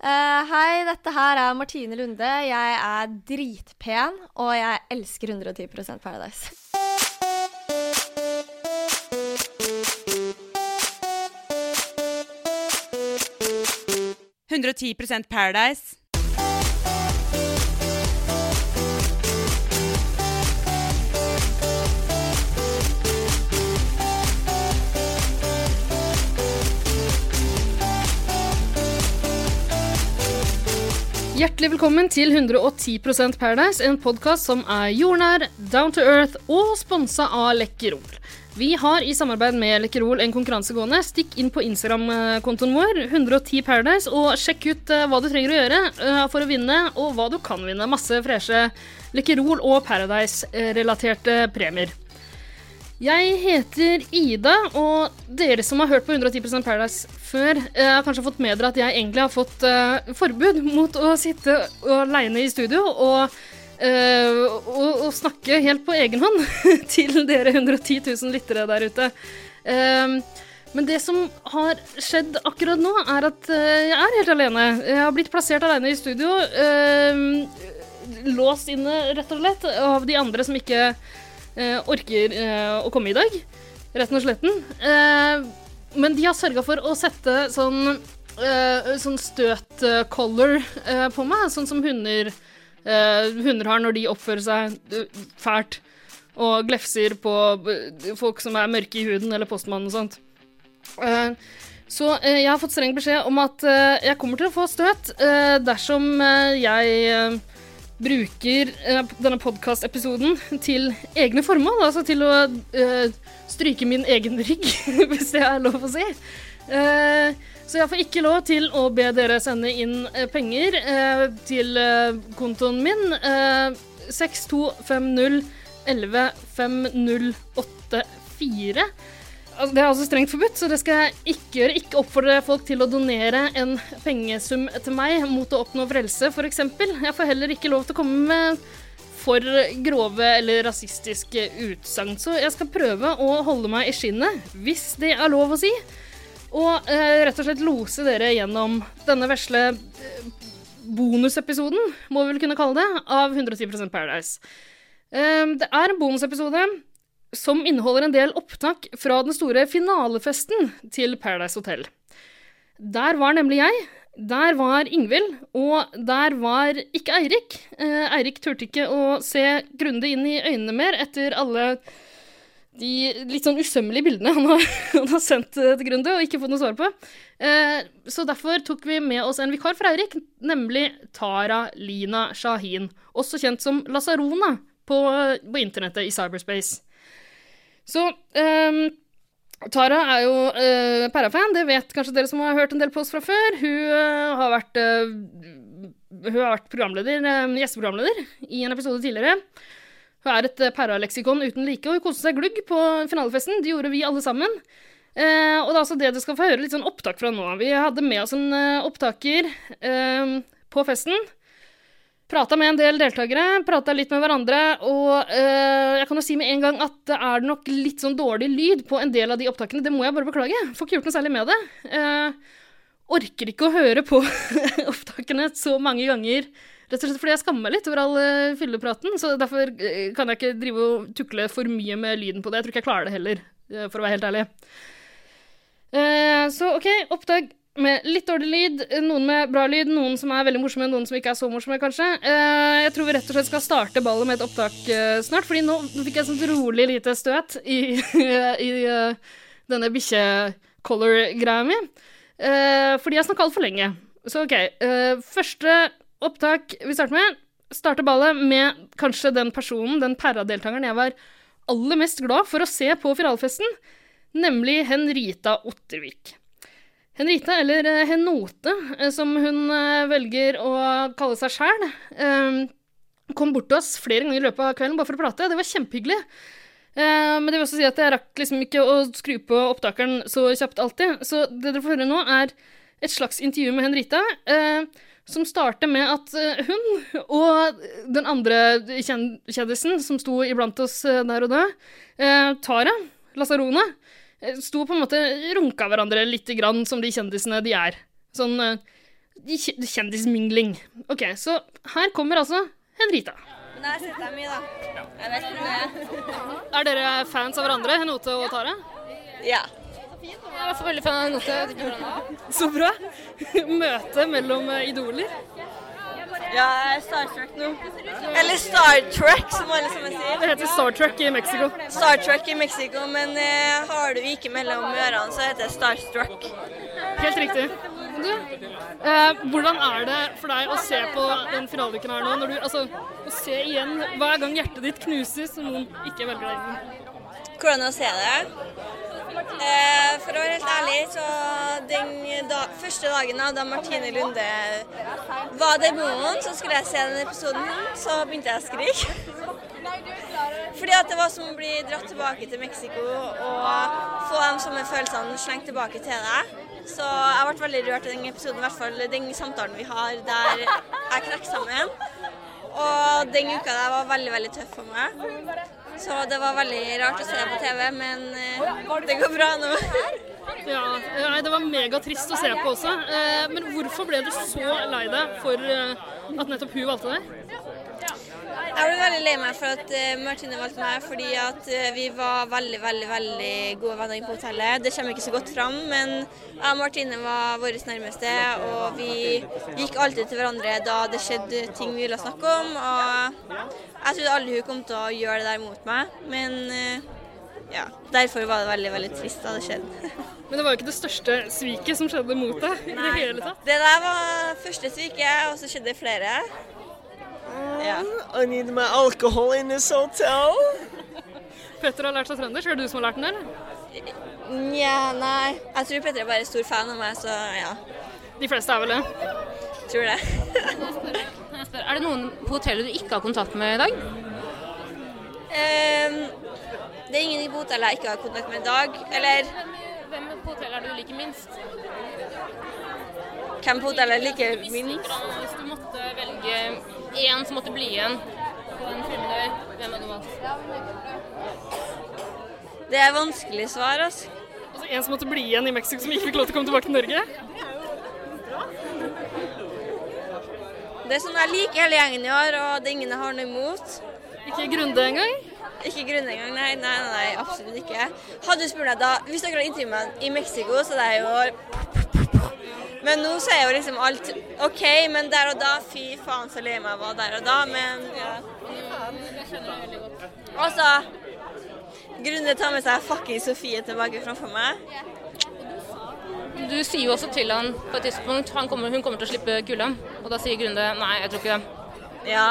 Eh, hei, dette her er Martine Lunde. Jeg er dritpen, og jeg elsker 110% Paradise. Paradise. Hjertelig velkommen til 110% Paradise, en podkast som er jordnær, down to earth og sponsa av Lekkerol. Vi har i samarbeid med Lekkerol en konkurranse gående. Stikk inn på Instagram-kontoen vår, 110 Paradise, og sjekk ut uh, hva du trenger å gjøre uh, for å vinne, og hva du kan vinne. Masse freshe Lekkerol og Paradise-relaterte premier. Jeg heter Ida, og dere som har hørt på 110 Paradise før, eh, har kanskje fått med dere at jeg egentlig har fått uh, forbud mot å sitte aleine i studio og, uh, og, og, snakke helt på egen hånd til dere 110 000 lyttere der ute. Uh, men det som har skjedd akkurat nå, er at jeg er helt alene. Jeg har blitt plassert alene i studio. låst inne, rett og slett, av de andre som ikke orker uh, å komme i dag. Retten og sletten. Uh, men de har sørga for å sette sånn, sånn støt-color på meg, sånn som hunder, hunder har når de oppfører seg fælt og glefser på folk som er mørke i huden, eller postmannen og sånt. Så jeg har fått streng beskjed om at jeg kommer til å få støt dersom jeg bruker denne podkast-episoden til egne formål. Altså til å uh, stryke min egen rygg, hvis det er lov å si. Uh, så jeg får ikke lov til å be dere sende inn penger til kontoen min. 6250 11 5084. Altså, det er altså strengt forbudt, så det skal jeg ikke gjøre. Ikke oppfordre folk til å donere en pengesum til meg mot å oppnå frelse, f.eks. Jeg får heller ikke lov til å komme med for grove eller rasistiske utsagn. Så jeg skal prøve å holde meg i skinnet, hvis det er lov å si. Og eh, rett og slett lose dere gjennom denne vesle eh, bonusepisoden, må vi vel kunne kalle det, av 110% Paradise. Eh, det er en bonusepisode som inneholder en del opptak fra den store finalefesten til Paradise Hotel. Der var nemlig jeg, der var Ingvild, og der var ikke Eirik. Eh, Eirik turte ikke å se grundig inn i øynene mer etter alle de litt sånn usømmelige bildene han har, han har sendt til Grunde og ikke fått noe svar på. Eh, så derfor tok vi med oss en vikar for Eirik, nemlig Tara Lina Shahin, også kjent som Lasarona på, på internettet i cyberspace. Så um, Tara er jo uh, Perra-fan, det vet kanskje dere som har hørt en del på oss fra før. Hun uh, har vært uh, Hun har vært programleder, gjesteprogramleder i en episode tidligere. Hun er et Perra-leksikon uten like, og hun koste seg glugg på finalefesten. Det gjorde vi alle sammen. og det er altså det du skal få høre litt sånn opptak fra nå. Vi hadde med oss en opptaker på festen. Prata med en del deltakere, prata litt med hverandre, og øh, jeg kan jo si med en gang at det er nok litt sånn dårlig lyd på en del av de opptakene. Det må jeg bare beklage. Får ikke gjort noe særlig med det. Uh, orker ikke å høre på opptakene så mange ganger. Rett og slett fordi jeg skammer meg litt over all uh, fyllepraten. Så derfor kan jeg ikke drive og tukle for mye med lyden på det. Jeg tror ikke jeg klarer det heller, for å være helt ærlig. Uh, så OK, opptak med litt dårlig lyd, noen med bra lyd, noen som er veldig morsomme, noen som ikke er så morsomme, kanskje. Uh, jeg tror vi rett og slett skal starte ballet med et opptak uh, snart, fordi nå, fikk jeg et sånt rolig lite støt i, i uh, denne bikkje-color-greia mi. fordi jeg snakka altfor lenge. Så OK. første opptak vi starter med, starter ballet med kanskje den personen, den Perra-deltakeren jeg var aller mest glad for å se på finalefesten, nemlig Henrita Ottervik. Henrita, eller eh, Henote, eh, som hun eh, velger å kalle seg sjæl, kom bort til oss flere ganger i løpet av kvelden bare for å prate. Det var kjempehyggelig. Men det vil også si at jeg rakk liksom ikke å skru på opptakeren så kjapt alltid. Så det dere får høre nå, er et slags intervju med Henrita, som starter med at hun og den andre kjendisen som sto iblant oss der og da, Tara Lasarona, Eh, sto på en måte runka hverandre litt grann som de kjendisene de er. Sånn uh, Kjendismingling. OK, så her kommer altså Henrita. Men mye, da. Jeg vet er. Er dere fans av hverandre, Henote og Tare? Ja. Jeg er i hvert fall veldig fan av Henote. Så bra. Møte mellom eh, idoler. Ja, jeg er Star Trek nå. Eller Star Trek, som alle sammen sier. Det heter Star Trek i Mexico. Star Trek i Mexico, men eh, har du ikke mellom ørene, så heter det Trek Helt riktig. Du, eh, hvordan er det for deg å se på den finaleuken her nå? Når du, altså, å se igjen hver gang hjertet ditt knuses og noen ikke velger deg inn. Hvordan å se det? Eh, for å være helt ærlig, så den da, første dagen da, Martine Lunde var demonen, så skulle jeg se den episoden, så begynte jeg å skrike. Fordi at det var som å bli dratt tilbake til Mexico og få de samme følelsene slengt tilbake til deg. Så jeg ble veldig rørt i den episoden, i hvert fall den samtalen vi har der jeg knekker sammen. Og den uka der var veldig, veldig tøff for meg. Så det var veldig rart å se på TV, men eh, det går bra nå. Ja, nei, det var megatrist å se på også. Eh, men hvorfor ble du så lei deg for eh, at nettopp hun valgte deg? Jeg ble veldig lei meg for at eh, Martine valgte meg, fordi at eh, vi var veldig, veldig veldig gode venner på hotellet. Det kommer ikke så godt fram, men jeg og Martine var våre nærmeste, og vi gikk alltid til hverandre da det skjedde ting vi ville snakke om. Og jeg trodde aldri hun kom til å gjøre det der mot meg, men eh, ja, derfor var det veldig, veldig trist da det skjedde. Men det var jo ikke det største sviket som skjedde mot deg i det hele tatt. Det der var første sviket, og så skjedde det flere. Ja. I need my alcohol in this hotel. Petter har lært seg trøndersk. Er det du som har lært den, eller? Nja, nei. Jeg tror Petter er bare stor fan av meg, så ja. De fleste er vel det. Tror det. Er det noen på hotellet du ikke har kontakt med i dag? Um, det er ingen i hotellet jeg ikke har kontakt med i dag. Eller Hvem på hotellet er det du liker minst? hvem på hotellet jeg liker minst? Hvis du måtte velge én som måtte bli igjen på den filmen der, hvem hadde du valgt? Det er vanskelig svar, altså. Altså, en som måtte bli igjen i Mexico, som ikke fikk lov til å komme tilbake til Norge. Det er sånn jeg liker hele gjengen i år, og det ingen jeg har noe imot. Ikke Grunde engang. Ikke Grunde engang, nei, nei, nei, nei, absolutt ikke. Hadde du spurt meg da, hvis dere hadde intervjuet meg i Mexico, så det er jo Men nå så er jo liksom alt OK, men der og da, fy faen så lei meg jeg var der og da, men ja. Altså å tar med seg fucking Sofie tilbake framfor meg. Du sier jo også til han på et tidspunkt han kommer, hun kommer til å slippe kulda, og da sier Grunde nei, jeg tror ikke det. Ja.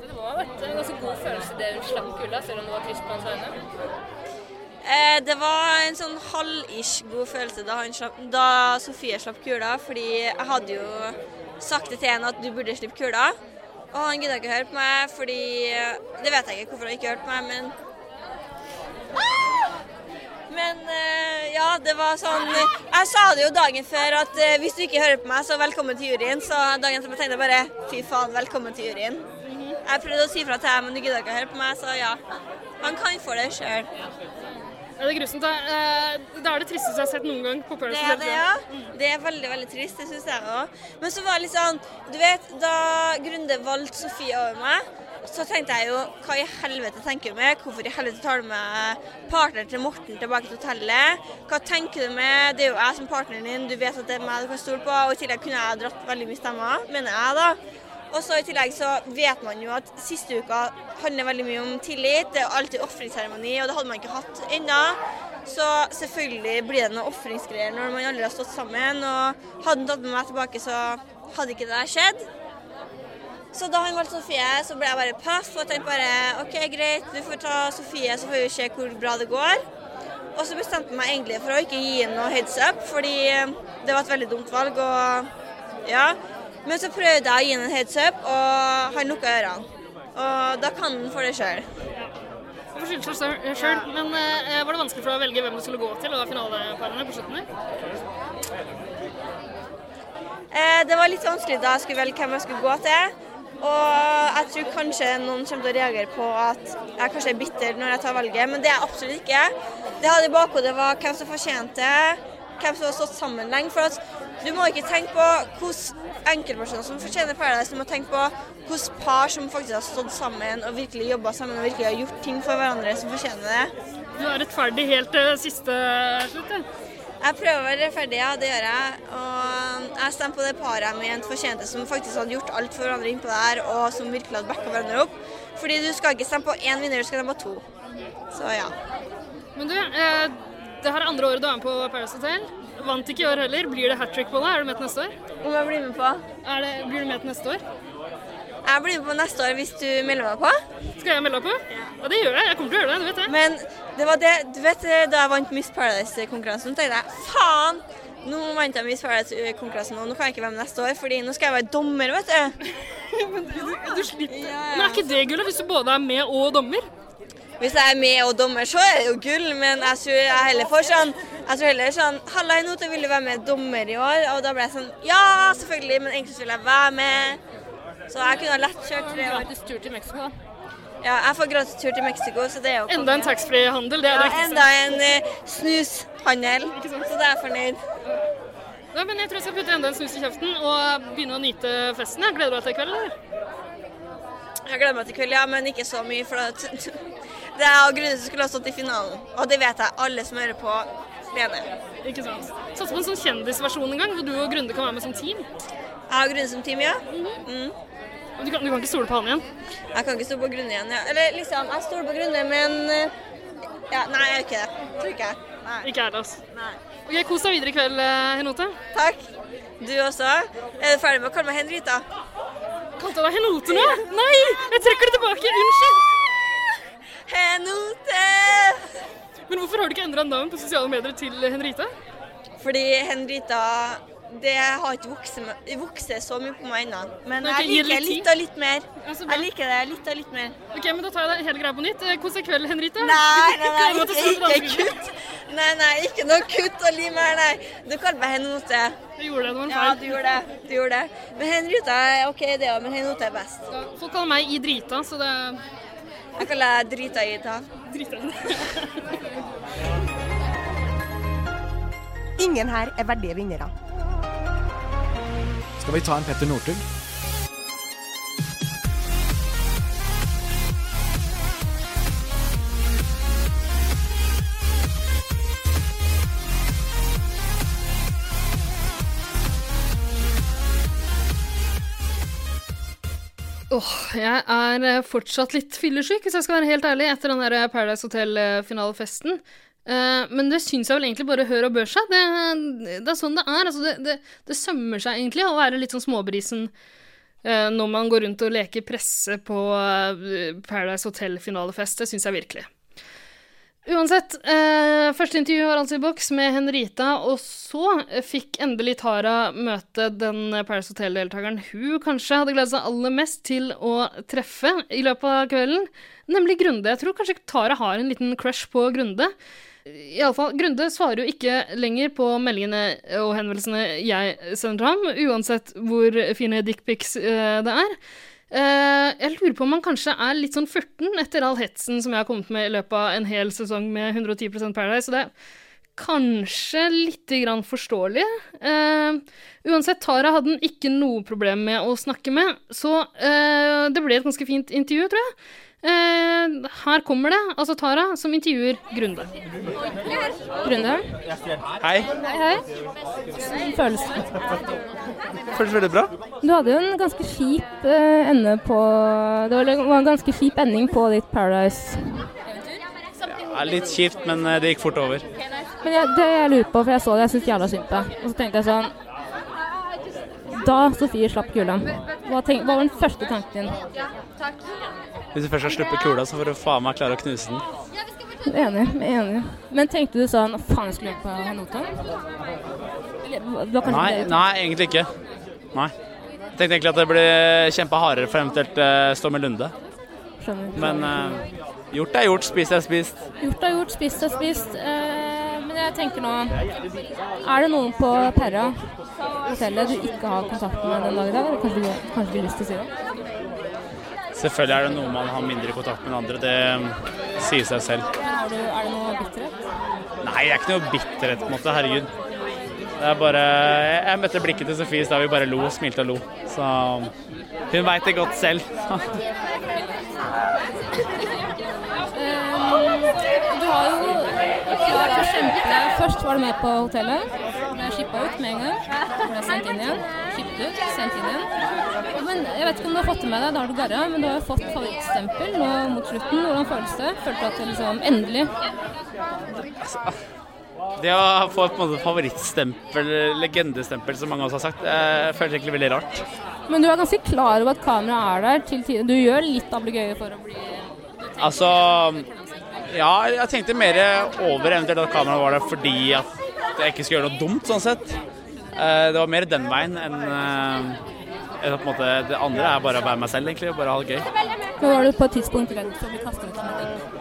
Det må ha vært en ganske god følelse det hun slapp kulda, selv om det var trist på hans vegne. Eh, det var en sånn halv-ish god følelse da, slapp, da Sofie slapp kula, fordi jeg hadde jo sagt det til henne at du burde slippe kula. Og han gidda ikke å høre på meg, fordi Det vet jeg ikke hvorfor han ikke hørte på meg, men Men eh, ja, det var sånn Jeg sa det jo dagen før at eh, hvis du ikke hører på meg, så velkommen til juryen. Så dagen etter tenkte jeg bare fy faen, velkommen til juryen. Jeg prøvde å si fra til deg, men du gidda ikke å høre på meg, så ja. Han kan få det sjøl. Ja, det er grusomt. Eh, Det er det tristeste jeg har sett noen gang på Det er det, ja. Det er veldig, veldig trist, det syns jeg òg. Men så var det litt sånn Du vet, da Grunde valgte Sofie over meg, så tenkte jeg jo hva i helvete tenker du med? Hvorfor i helvete tar du med partneren til Morten tilbake til hotellet? Hva tenker du med Det er jo jeg som partneren din, du vet at det er meg du kan stole på. Og i tillegg kunne jeg dratt veldig mye stemmer, mener jeg da. Og så i tillegg så vet man jo at siste uka handler veldig mye om tillit. Det er alltid ofringsseremoni, og det hadde man ikke hatt ennå. Så selvfølgelig blir det noen ofringsgreier når man aldri har stått sammen. Og hadde han tatt med meg tilbake, så hadde ikke det der skjedd. Så da han valgte Sofie, så ble jeg bare paff og tenkte bare OK, greit, du får ta Sofie, så får vi se hvor bra det går. Og så bestemte jeg meg egentlig for å ikke gi henne noe heads up, fordi det var et veldig dumt valg. og ja. Men så prøvde jeg å gi ham en heads up, og han lukka ørene. Og da kan han for det sjøl. For skylde seg sjøl. Men uh, var det vanskelig for deg å velge hvem du skulle gå til? Og da finaleparene på slutten? Eh, det var litt vanskelig da jeg skulle velge hvem jeg skulle gå til. Og jeg tror kanskje noen kommer til å reagere på at jeg kanskje er bitter når jeg tar valget, men det er jeg absolutt ikke. Det jeg hadde i bakhodet var hvem som fortjente hvem som har stått sammen lenge. For at du må ikke tenke på hvordan enkeltpersoner som fortjener Paradise, du må tenke på hvordan par som faktisk har stått sammen og virkelig jobba sammen og virkelig har gjort ting for hverandre som fortjener det. Du er rettferdig helt til siste slutt. Jeg prøver å være rettferdig, ja, det gjør jeg. Og jeg stemmer på det paret jeg mente fortjente, som faktisk hadde gjort alt for hverandre innpå der, og som virkelig hadde backa hverandre opp. Fordi du skal ikke stemme på én vinner, du skal stemme på to. Så ja. Men du, eh, det her er andre året du er med på Paradise Hotel. Vant ikke i år heller. Blir det hat trick på deg? Er du med til neste år? Om jeg blir med på? Er det, blir du med til neste år? Jeg blir med på neste år hvis du melder meg på. Skal jeg melde deg på? Ja, det gjør jeg. Jeg kommer til å gjøre det. du vet det. Men det var det, du vet da jeg vant Miss Paradise-konkurransen, tenkte jeg faen! Nå vant jeg Miss Paradise-konkurransen, og nå kan jeg ikke være med neste år, fordi nå skal jeg være dommer, vet du. men Du slipper. Men er ikke det gullet hvis du både er med og dommer? Hvis jeg er med og dommer, så er det jo gull, men jeg tror jeg heller får sånn Jeg tror heller sånn Halla, nå vil du være med dommer i år? Og da ble jeg sånn Ja, selvfølgelig, men egentlig vil jeg være med. Så jeg kunne ha lett kjørt tre år. Gratis tur til Mexico, da. Ja, jeg får gratis tur til Mexico, så det er jo Enda en taxfree-handel. Det er Ja, det enda en uh, snushandel, så da er jeg fornøyd. Ja, men jeg tror jeg skal putte enda en snus i kjeften og begynne å nyte festen. Jeg gleder du deg til i kveld, eller? Jeg gleder meg til kveld, ja, men ikke så mye. For at det er av grunner som skulle ha stått i finalen. Og det vet jeg alle som hører på, mener. Ikke sant? Satser på en sånn kjendisversjon en gang, hvor du og Grunde kan være med som team. Jeg har Grunde som team, ja. Mm. Og Du kan, du kan ikke stole på han igjen. Jeg kan ikke stole på Grunne igjen. Ja. Eller liksom, jeg stoler på Grunne, men eh, ja, Nei, jeg gjør ikke det. Tror ikke jeg. Nei. Ikke jeg, altså. nei. Ok, Kos deg videre i kveld, eh, Henote. Takk. Du også. Er du ferdig med å kalle meg Henrita? Kalte jeg deg Henote nå? Nei! Jeg trekker det tilbake. Unnskyld. Henote! Men hvorfor har du ikke endra navn på sosiale medier til Henrita? Fordi Henrita det har ikke vokst, vokst så mye på meg ennå. Men okay, jeg liker det litt litt og litt mer. Altså. Jeg liker det litt og litt mer. Ok, men Da tar jeg hele greia på nytt. Hvordan er deg kveld, Henrita. Nei, nei, nei, ikke, ikke kutt. Nei, nei, ikke noe kutt og lim her, nei. Du kaller meg Henote. Du gjorde det, det var en Ja, feil. du gjorde det. Du gjorde det. Men Henrita er OK, det òg, men Henote er best. Ja, Folk kaller meg Idrita, så det Jeg kaller det drita i ta. driter Ingen her er verdige vinnere. Skal vi ta en Petter Northug? Åh, jeg er eh, fortsatt litt fyllesyk, hvis jeg skal være helt ærlig, etter den der Paradise Hotel-finalefesten. Uh, men det syns jeg vel egentlig bare hør og bør seg. Det, det er sånn det er. Altså, det, det, det sømmer seg egentlig å være litt sånn småbrisen uh, når man går rundt og leker presse på uh, Paradise Hotel-finalefest. Det syns jeg virkelig. Uansett, eh, første intervju var altså i boks med Henrita, og så fikk endelig Tara møte den Paris Hotel-deltakeren hun kanskje hadde gledet seg aller mest til å treffe i løpet av kvelden, nemlig Grunde. Jeg tror kanskje Tara har en liten crush på Grunde. Iallfall, Grunde svarer jo ikke lenger på meldingene og henvendelsene jeg sender til ham, uansett hvor fine dickpics eh, det er. Eh, jeg lurer på om han kanskje er litt sånn furten etter all hetsen som jeg har kommet med i løpet av en hel sesong med 110% Paradise, så det er kanskje litt grann forståelig. Uh, uansett, Tara hadde han ikke noe problem med å snakke med, så uh, det ble et ganske fint intervju, tror jeg. Eh, her kommer det, altså Tara som intervjuer Grunde. Grunde? Hei. Hei. Hvordan føles det? Føles veldig bra. Du hadde jo en ganske kjip eh, ende på Det var en ganske kjip ending på ditt Paradise. Ja, litt kjipt, men eh, det gikk fort over. Men jeg, det jeg lurer på, for jeg så det, jeg syntes jævla synd på deg. Og så tenkte jeg sånn Da Sofie slapp kula, hva, tenk, hva var den første tanken din? Hvis du først har sluppet kula, så får du faen meg klare å knuse den. Enig, enig. Men tenkte du sånn Faen, jeg skulle løpe på kanskje Nei, nei, egentlig ikke. Nei. Jeg tenkte egentlig at det ble kjempa hardere for eventuelt uh, stå med Lunde. skjønner. Men uh, gjort er gjort, spist er spist. Gjort er gjort, spist er spist. Uh, men jeg tenker nå Er det noen på Perra hotellet du ikke har kontakt med den dag i dag? Eller kanskje du kanskje du har lyst til å si det? Selvfølgelig er det noe man har mindre kontakt med enn andre, det mm, sier seg selv. Men du, er det noe bitterhet? Nei, det er ikke noe bitterhet på en måte, herregud. Det er bare Jeg, møtte blikket til Sofie i stad, vi bare lo, og smilte og lo. Så hun veit det godt selv. Du har jo Først var du med på hotellet. Ble skippa ut med en gang. Ble sendt inn igjen. Skippet ut, sendt inn igjen. Men jeg vet ikke om du har fått det med deg, det har du garra, men du har jo fått favorittstempel nå mot slutten. Hvordan føles det? Følte du at det liksom endelig Det å få et favorittstempel, legendestempel, som mange av oss har sagt, det føles egentlig veldig rart. Men du er ganske klar over at kameraet er der til tider. Du gjør litt ablegøye for å bli Altså Ja, jeg tenkte mer over eventuelt at kameraet var der fordi at jeg ikke skulle gjøre noe dumt, sånn sett. Eh, Det var mer den veien enn eh, en måte, Det andre er bare å være meg selv, egentlig, og bare ha det gøy. Men var du på et tidspunkt redd for å bli kastet ut av Medic.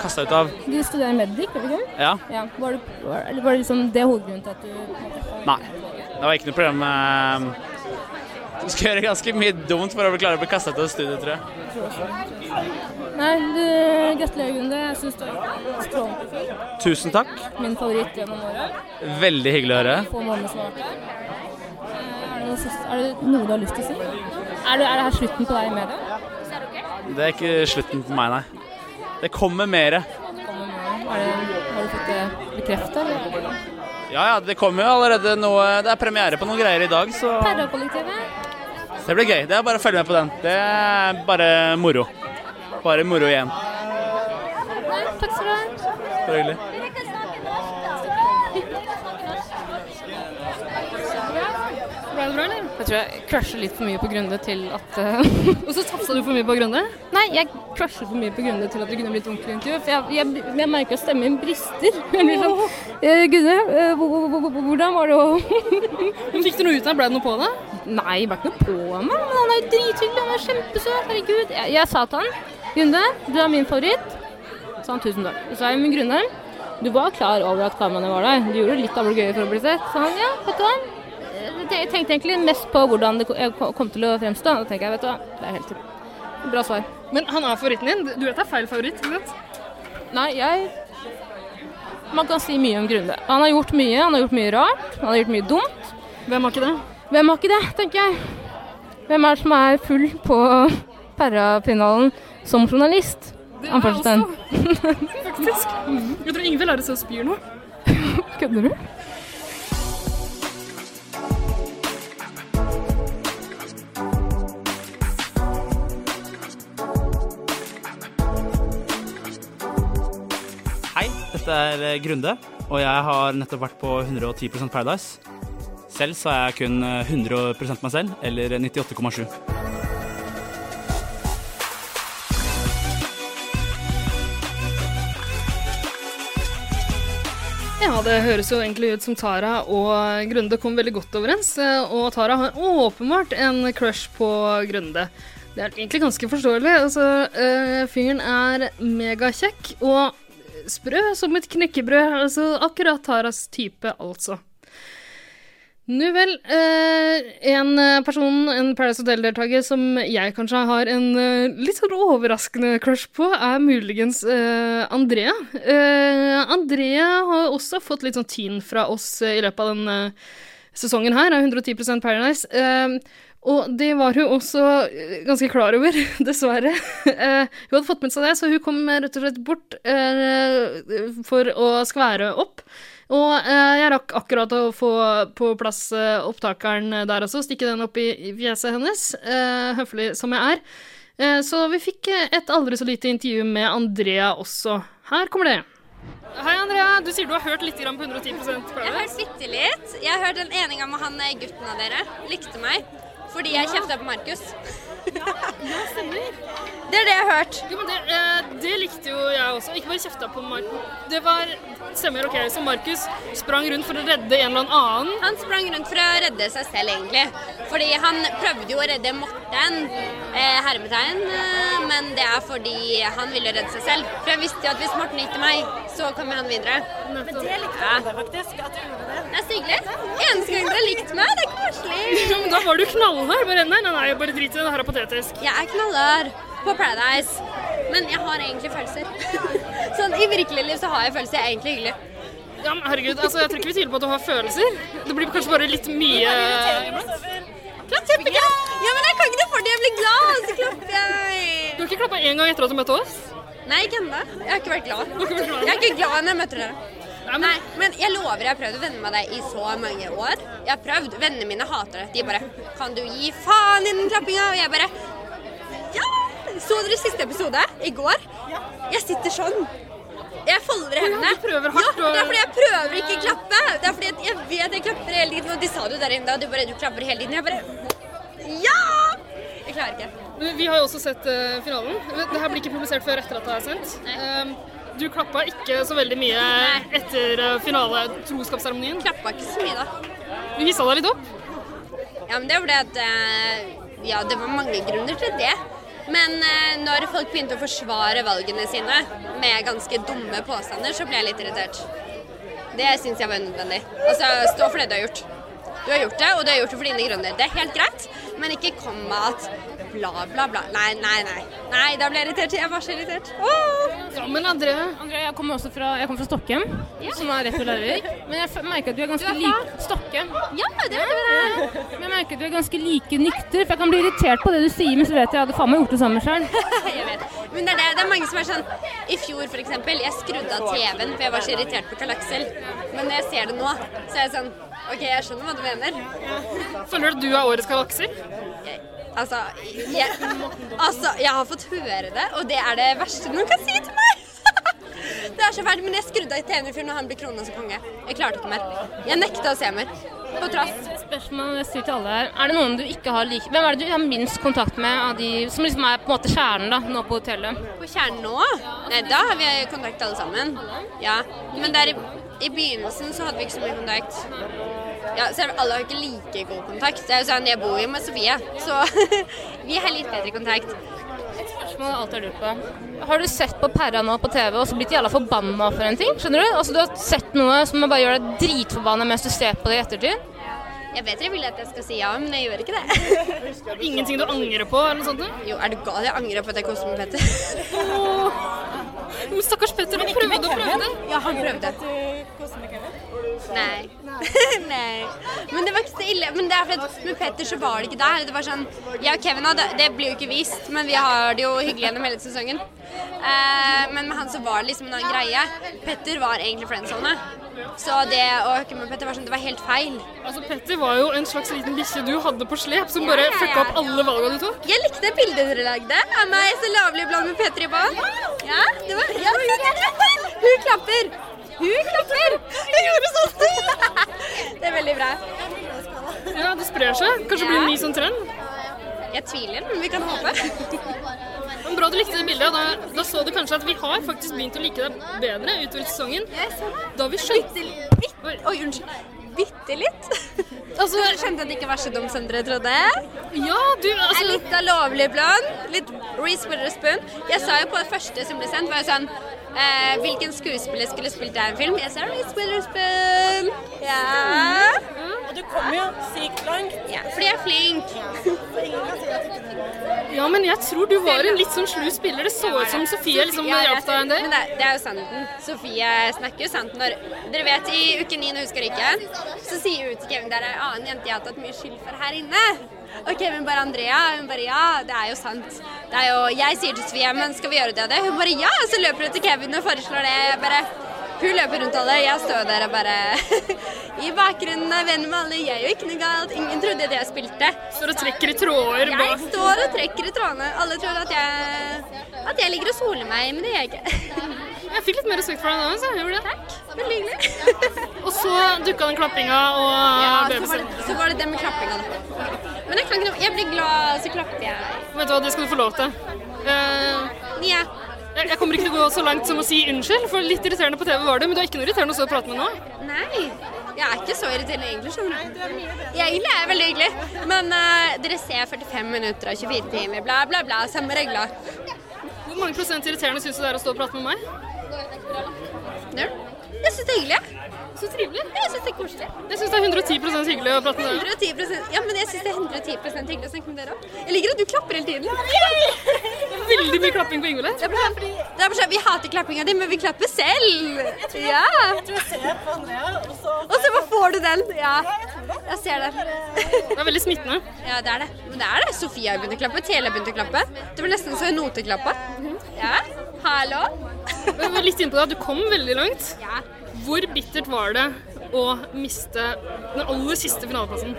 Kasta ut av Du studerer Medic, gjør du ikke? Ja. Ja. Var, du, var, eller var det liksom det hovedgrunnen til at du Nei. Det var ikke noe problem med Du skal gjøre ganske mye dumt for å klare å bli kasta ut av studiet, tror jeg. Nei, du, gratulerer, Gunde. Jeg syns du er strålende. Tusen takk. Min favoritt gjennom året. Veldig hyggelig å høre. Få måneder. Eh, Er det, er det noe du har lyst til å si? Er det, er det her slutten på deg i media? Det er ikke slutten på meg, nei. Det kommer mere. Kommer med- Er det, har du fått det bekreftet? Ja ja, det kommer jo allerede noe Det er premiere på noen greier i dag, så Perra-kollektivet? det blir gøy. Det er bare å følge med på den. Det er bare moro. Bare moro igjen. Takk skal du ha. Bare hyggelig. Ble det bra, eller? Jeg tror jeg crusher litt for mye på Grunde til at eh, Og så satsa du for mye på Grunde? Nei, jeg crusher for mye på Grunde til at det kunne blitt ordentlig intervju. For jeg, jeg, jeg merker at stemmen min brister. Jeg blir sånn eh, Gunne, eh, hvor- hvor- hvor- hvor- hvordan var det å Fikk du noe ut av det? Ble det noe på det? Nei, jeg ble ikke noe på meg, men han er jo drithyggelig. Han er kjempesøt. Herregud. Jeg, jeg sa til han Gunde, du er min favoritt. Så han tusen takk. Så sa jeg, men Grunde, du var klar over at kameraene var der. Du gjorde litt av det gøye for å bli sett. Så han, ja, vet du hva. Jeg tenkte egentlig mest på hvordan det kom til å fremstå. Da tenker jeg, vet du hva, det er helt bra svar. Men han er favoritten din. Du vet det er feil favoritt, ikke sant? Nei, jeg Man kan si mye om Grunde. Han har gjort mye. Han har gjort mye rart. Han har gjort mye dumt. Hvem har ikke det? Hvem har ikke det, tenker jeg. Hvem er det som er full på Perra-finalen som journalist? Det er jeg også, faktisk. Jeg tror ingen vil lære seg å spy nå. Kødder du? Hei, dette er eh, Grunde, og jeg har nettopp vært på 110% Paradise. Selv så er jeg kun eh, 100% meg selv, eller 98,7. Det høres jo egentlig ut som Tara og Grunde kom veldig godt overens. eh, Og Tara har åpenbart en crush på Grunde. Det er egentlig ganske forståelig. Altså, eh, fyren er megakjekk og sprø som et knekkebrød. Altså akkurat Taras type, altså. Nu vel, eh, en eh, person, en Paradise Hotel-deltaker som jeg kanskje har en eh, litt sånn overraskende crush på, er muligens Andrea. Andrea har også fått litt sånn tyn fra oss i løpet av denne sesongen her, av 110 Paradise. Og det var hun også ganske klar over, dessverre. Hun hadde fått med seg det, så hun kom rett og slett bort for å skvære opp. Og eh, jeg rakk akkurat å få på plass eh, opptakeren der også, stikke den opp i, fjeset hennes, eh, høflig som jeg er. Eh, så vi fikk eh, et aldri så lite intervju med Andrea også. Her kommer det. Hei, Andrea. Du sier du har hørt litt grann på 110 Jeg har hørt bitte litt. Jeg har hørt den ene gangen med han eh, gutten av dere likte meg fordi jeg kjefta på Markus. Det er det jeg har hørt. Ja, men det, eh, det likte jo jeg også. Ikke bare kjefta på Markus. Det var Stemmer, OK. Så Markus sprang rundt for å redde en eller annen. Han sprang rundt for å redde seg selv, egentlig. Fordi han prøvde jo å redde Morten, eh, hermetegn, eh, men det er fordi han ville redde seg selv. For jeg visste jo at hvis Morten gikk til meg, så kommer han videre. Men det likte Ja. faktisk, at du gjorde det. Det er så hyggelig. Eneste gang dere har likt meg, det er koselig. Da var du knallhard. Bare nei, nei, nei, bare drit i det. Her er patetisk. Jeg er knallhard på Paradise, men jeg har egentlig følelser. sånn i virkelig liv så har jeg følelser. Jeg er egentlig hyggelig. Ja, men herregud, altså, jeg tror ikke vi tviler på at du har følelser. Det blir kanskje bare litt mye Kjempegøy! Ja, men jeg kan ikke det for det. Jeg blir glad, så klapper jeg. Du har ikke klappa én gang etter at du møtte oss? Nei, ikke ennå. Jeg har ikke vært glad? Jeg er ikke glad når jeg møter dere. Nei, men, Nei, men jeg lover jeg har prøvd å venne meg deg i så mange år. Jeg har prøvd. Vennene mine hater det. De bare 'Kan du gi faen i den klappinga?' Og jeg bare Ja! Så dere siste episode i går? Jeg sitter sånn. Jeg folder hendene. du prøver hardt Ja, det er fordi jeg prøver ikke å klappe. Det er fordi jeg vet jeg klapper hele tiden. Og de sa det jo der inne da. Du bare Du klapper hele tiden. Jeg bare Ja! Jeg klarer ikke. Men Vi har jo også sett uh, finalen. Det her blir ikke publisert før etter at det er sendt. Um, du klappa ikke så veldig mye etter finaletroskapsseremonien? finale troskapsseremonien. Klappa ikke så mye, da. Du hissa deg litt opp. Ja, men det var det at eh, Ja, det var mange grunner til det. Men eh, når folk begynte å forsvare valgene sine med ganske dumme påstander, så ble jeg litt irritert. Det syns jeg var unødvendig. Altså, stå for det du har gjort. Du har gjort det, og du har gjort det for dine grunner. Det er helt greit, men ikke kom med at bla, bla, bla. Nei, nei, nei. Nei, da ble jeg irritert. Jeg var så irritert. Oh! Ja, men André, André jeg kommer også fra, jeg kommer fra Stockholm, som er rett ved Larvik. Men jeg merker at du er ganske Du er lik Stockholm. Ja, det vet du. Men jeg merker at du er ganske like nykter, for jeg kan bli irritert på det du sier, men så vet jeg at jeg hadde faen meg gjort det samme sjøl. Jeg vet. Men det er, det. det er mange som er sånn I fjor eksempel, jeg skrudde av TV-en for jeg var så irritert på Karl Aksel. Men når jeg ser det nå, så er jeg sånn OK, jeg skjønner hva du mener. Føler du at du er årets Karl Aksel? Altså, jeg, altså, jeg har fått høre det, og det er det verste noen kan si til meg. Det er så fælt, men jeg skrudde av fjor når han ble krona som konge. Jeg klarte ikke mer. Jeg nekta å se mer. På trass. Spørsmål til alle her. Er det noen du ikke har like Hvem er det du har minst kontakt med av de som liksom er på en måte kjernen da, nå på hotellet? På kjernen nå? Nei, da har vi kontakt alle sammen. Ja. Men der i, i begynnelsen så hadde vi ikke så mye kontakt. Ja, så alle har ikke like god kontakt. Det er jo sånn, Jeg bor jo med Sofie, så vi har litt bedre kontakt. Spørsmål jeg alltid har lurt på. Har du sett på Perra nå på TV og så blitt jævla forbanna for en ting? Skjønner du? Altså Du har sett noe som bare gjør deg dritforbanna mens du ser på det i ettertid? Jeg vet dere vil at jeg skal si ja, men jeg gjør ikke det. Ingenting du angrer på? eller noe sånt? Jo, er du gal? Jeg angrer på at jeg koste med Petter. Stakkars Petter, han prøvde og prøvde. Ja, han prøvde. Nei. Nei. Men det var ikke så ille. Men det er fordi med Petter så var det ikke der. Det var sånn Jeg og Kevin hadde Det blir jo ikke vist, men vi har det jo hyggelig gjennom hele sesongen. Eh, men med han så var det liksom en annen greie. Petter var egentlig friendzone. Så det å hooke med Petter var sånn Det var helt feil. Altså, Petter var jo en slags liten bikkje du hadde på slep, som bare Ja, ja, ja. fucka opp alle valgene du tok. Jeg likte bildet dere lagde av meg så lavlig blant med Petter i bånd. Ja, det var ja, Hun klapper! Hun klapper! Jeg gjorde sånn! Det er veldig bra. Ja, Det sprer seg. Kanskje det blir en ny sånn trend. Jeg tviler, men vi kan håpe. Men Bra du likte det bildet. Da, da så du kanskje at vi har faktisk begynt å like deg bedre utover sesongen. Da vi skjønte. Oi, unnskyld. Bitte litt. Altså, du skjønte at det ikke var så dumt som dere trodde? ja, du Er altså, litt av lovlig blond. Litt Reece Witherspoon. Jeg sa jo på det første som ble sendt, var jo sånn eh, Hvilken skuespiller skulle spilt deg i en film? Jeg sa Reece Witherspoon. Ja. Og du kommer jo sykt langt. ja. Fordi jeg er flink. Ja, men jeg tror du var en litt sånn slu spiller. Det så ut som Sofie liksom Ja, hjalp deg en del. Men det, det er jo sannheten. Sofie snakker jo sant når Dere vet i uke ni når hun skal ryke, så sier hun til Kevin det er en annen jente jeg har tatt mye skyld for her inne. Og Kevin bare Andrea. Hun bare ja, det er jo sant. Det er jo, jeg sier til Sofie men skal vi gjøre det og det? Hun bare ja. Så løper hun til Kevin og foreslår det. Jeg bare hun løper rundt alle, jeg står der og bare I bakgrunnen er venn med alle, jeg gjør ikke noe galt. Ingen trodde at jeg spilte. Står og trekker i tråder Jeg står og trekker i trådene. Alle tror at jeg, at jeg ligger og soler meg, men det gjør jeg ikke. Jeg fikk litt mer respekt for deg da. Så jeg gjorde det. Veldig hyggelig. Og så dukka den klappinga og Ja, så var, det, så var det det med klappinga. Men jeg kan Jeg blir glad, så klapper jeg. Vet du hva, det skal du få lov til. Uh, Ja. Jeg jeg kommer ikke til å gå så langt som å si unnskyld, for litt irriterende på TV var det, men du er ikke noe irriterende å stå og prate med nå. Nei. Jeg er ikke så irriterende egentlig, skjønner du. Jeg egentlig er jeg veldig hyggelig. Men uh, dere ser 45 minutter av 24 timer, bla, bla, bla. Samme regler. Hvor mange prosent irriterende syns du det er å stå og prate med meg? Null Jeg syns det er hyggelig. jeg. Så trivelig. Jeg syns det er koselig. Jeg syns det er 110 hyggelig å prate med deg. 110% Ja, men jeg syns det er 110 hyggelig å snakke med dere òg. Jeg liker at du klapper hele tiden. Veldig mye klapping på Ingvild her. Vi hater klappinga di, men vi klapper selv. Ja. Jeg ser på Andrea, og så Og så bare får du den. Ja. Jeg ser det. Det er veldig smittende. Ja, det er det. Men det er det. Sofie har begynt å klappe. Tele har begynt å klappe. Det var nesten så en noteklappa. Ja. Hallo. Vi var litt innpå det du kom veldig langt. Ja. Hvor bittert var det å miste den aller siste finaleplassen?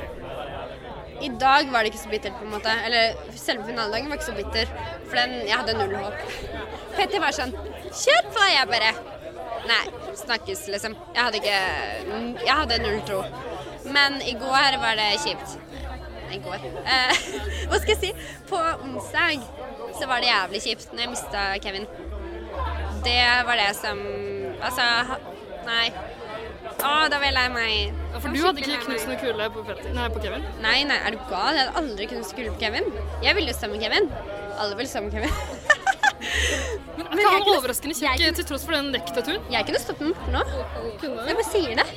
I dag var det ikke så bittert, på en måte. Eller selve finaledagen var ikke så bitter. For den, jeg hadde null håp. Petter var sånn Kjør på! Jeg bare Nei, snakkes, liksom. Jeg hadde ikke Jeg hadde null tro. Men i går var det kjipt. I går. Eh, hva skal jeg si? På onsdag så var det jævlig kjipt når jeg mista Kevin. Det var det som Altså, nei. Å, da vil jeg lei meg. Ja, for du hadde ikke knust noe kule på, Petter, nei, på Kevin? Nei, nei, er du gal? Jeg hadde aldri kunnet skule på Kevin. Jeg ville jo sammen med Kevin. Alle vil sammen med Kevin. Men ikke han overraskende kjekk til tross for den nektaturen. Jeg kunne stoppet den nå. Jeg bare sier det.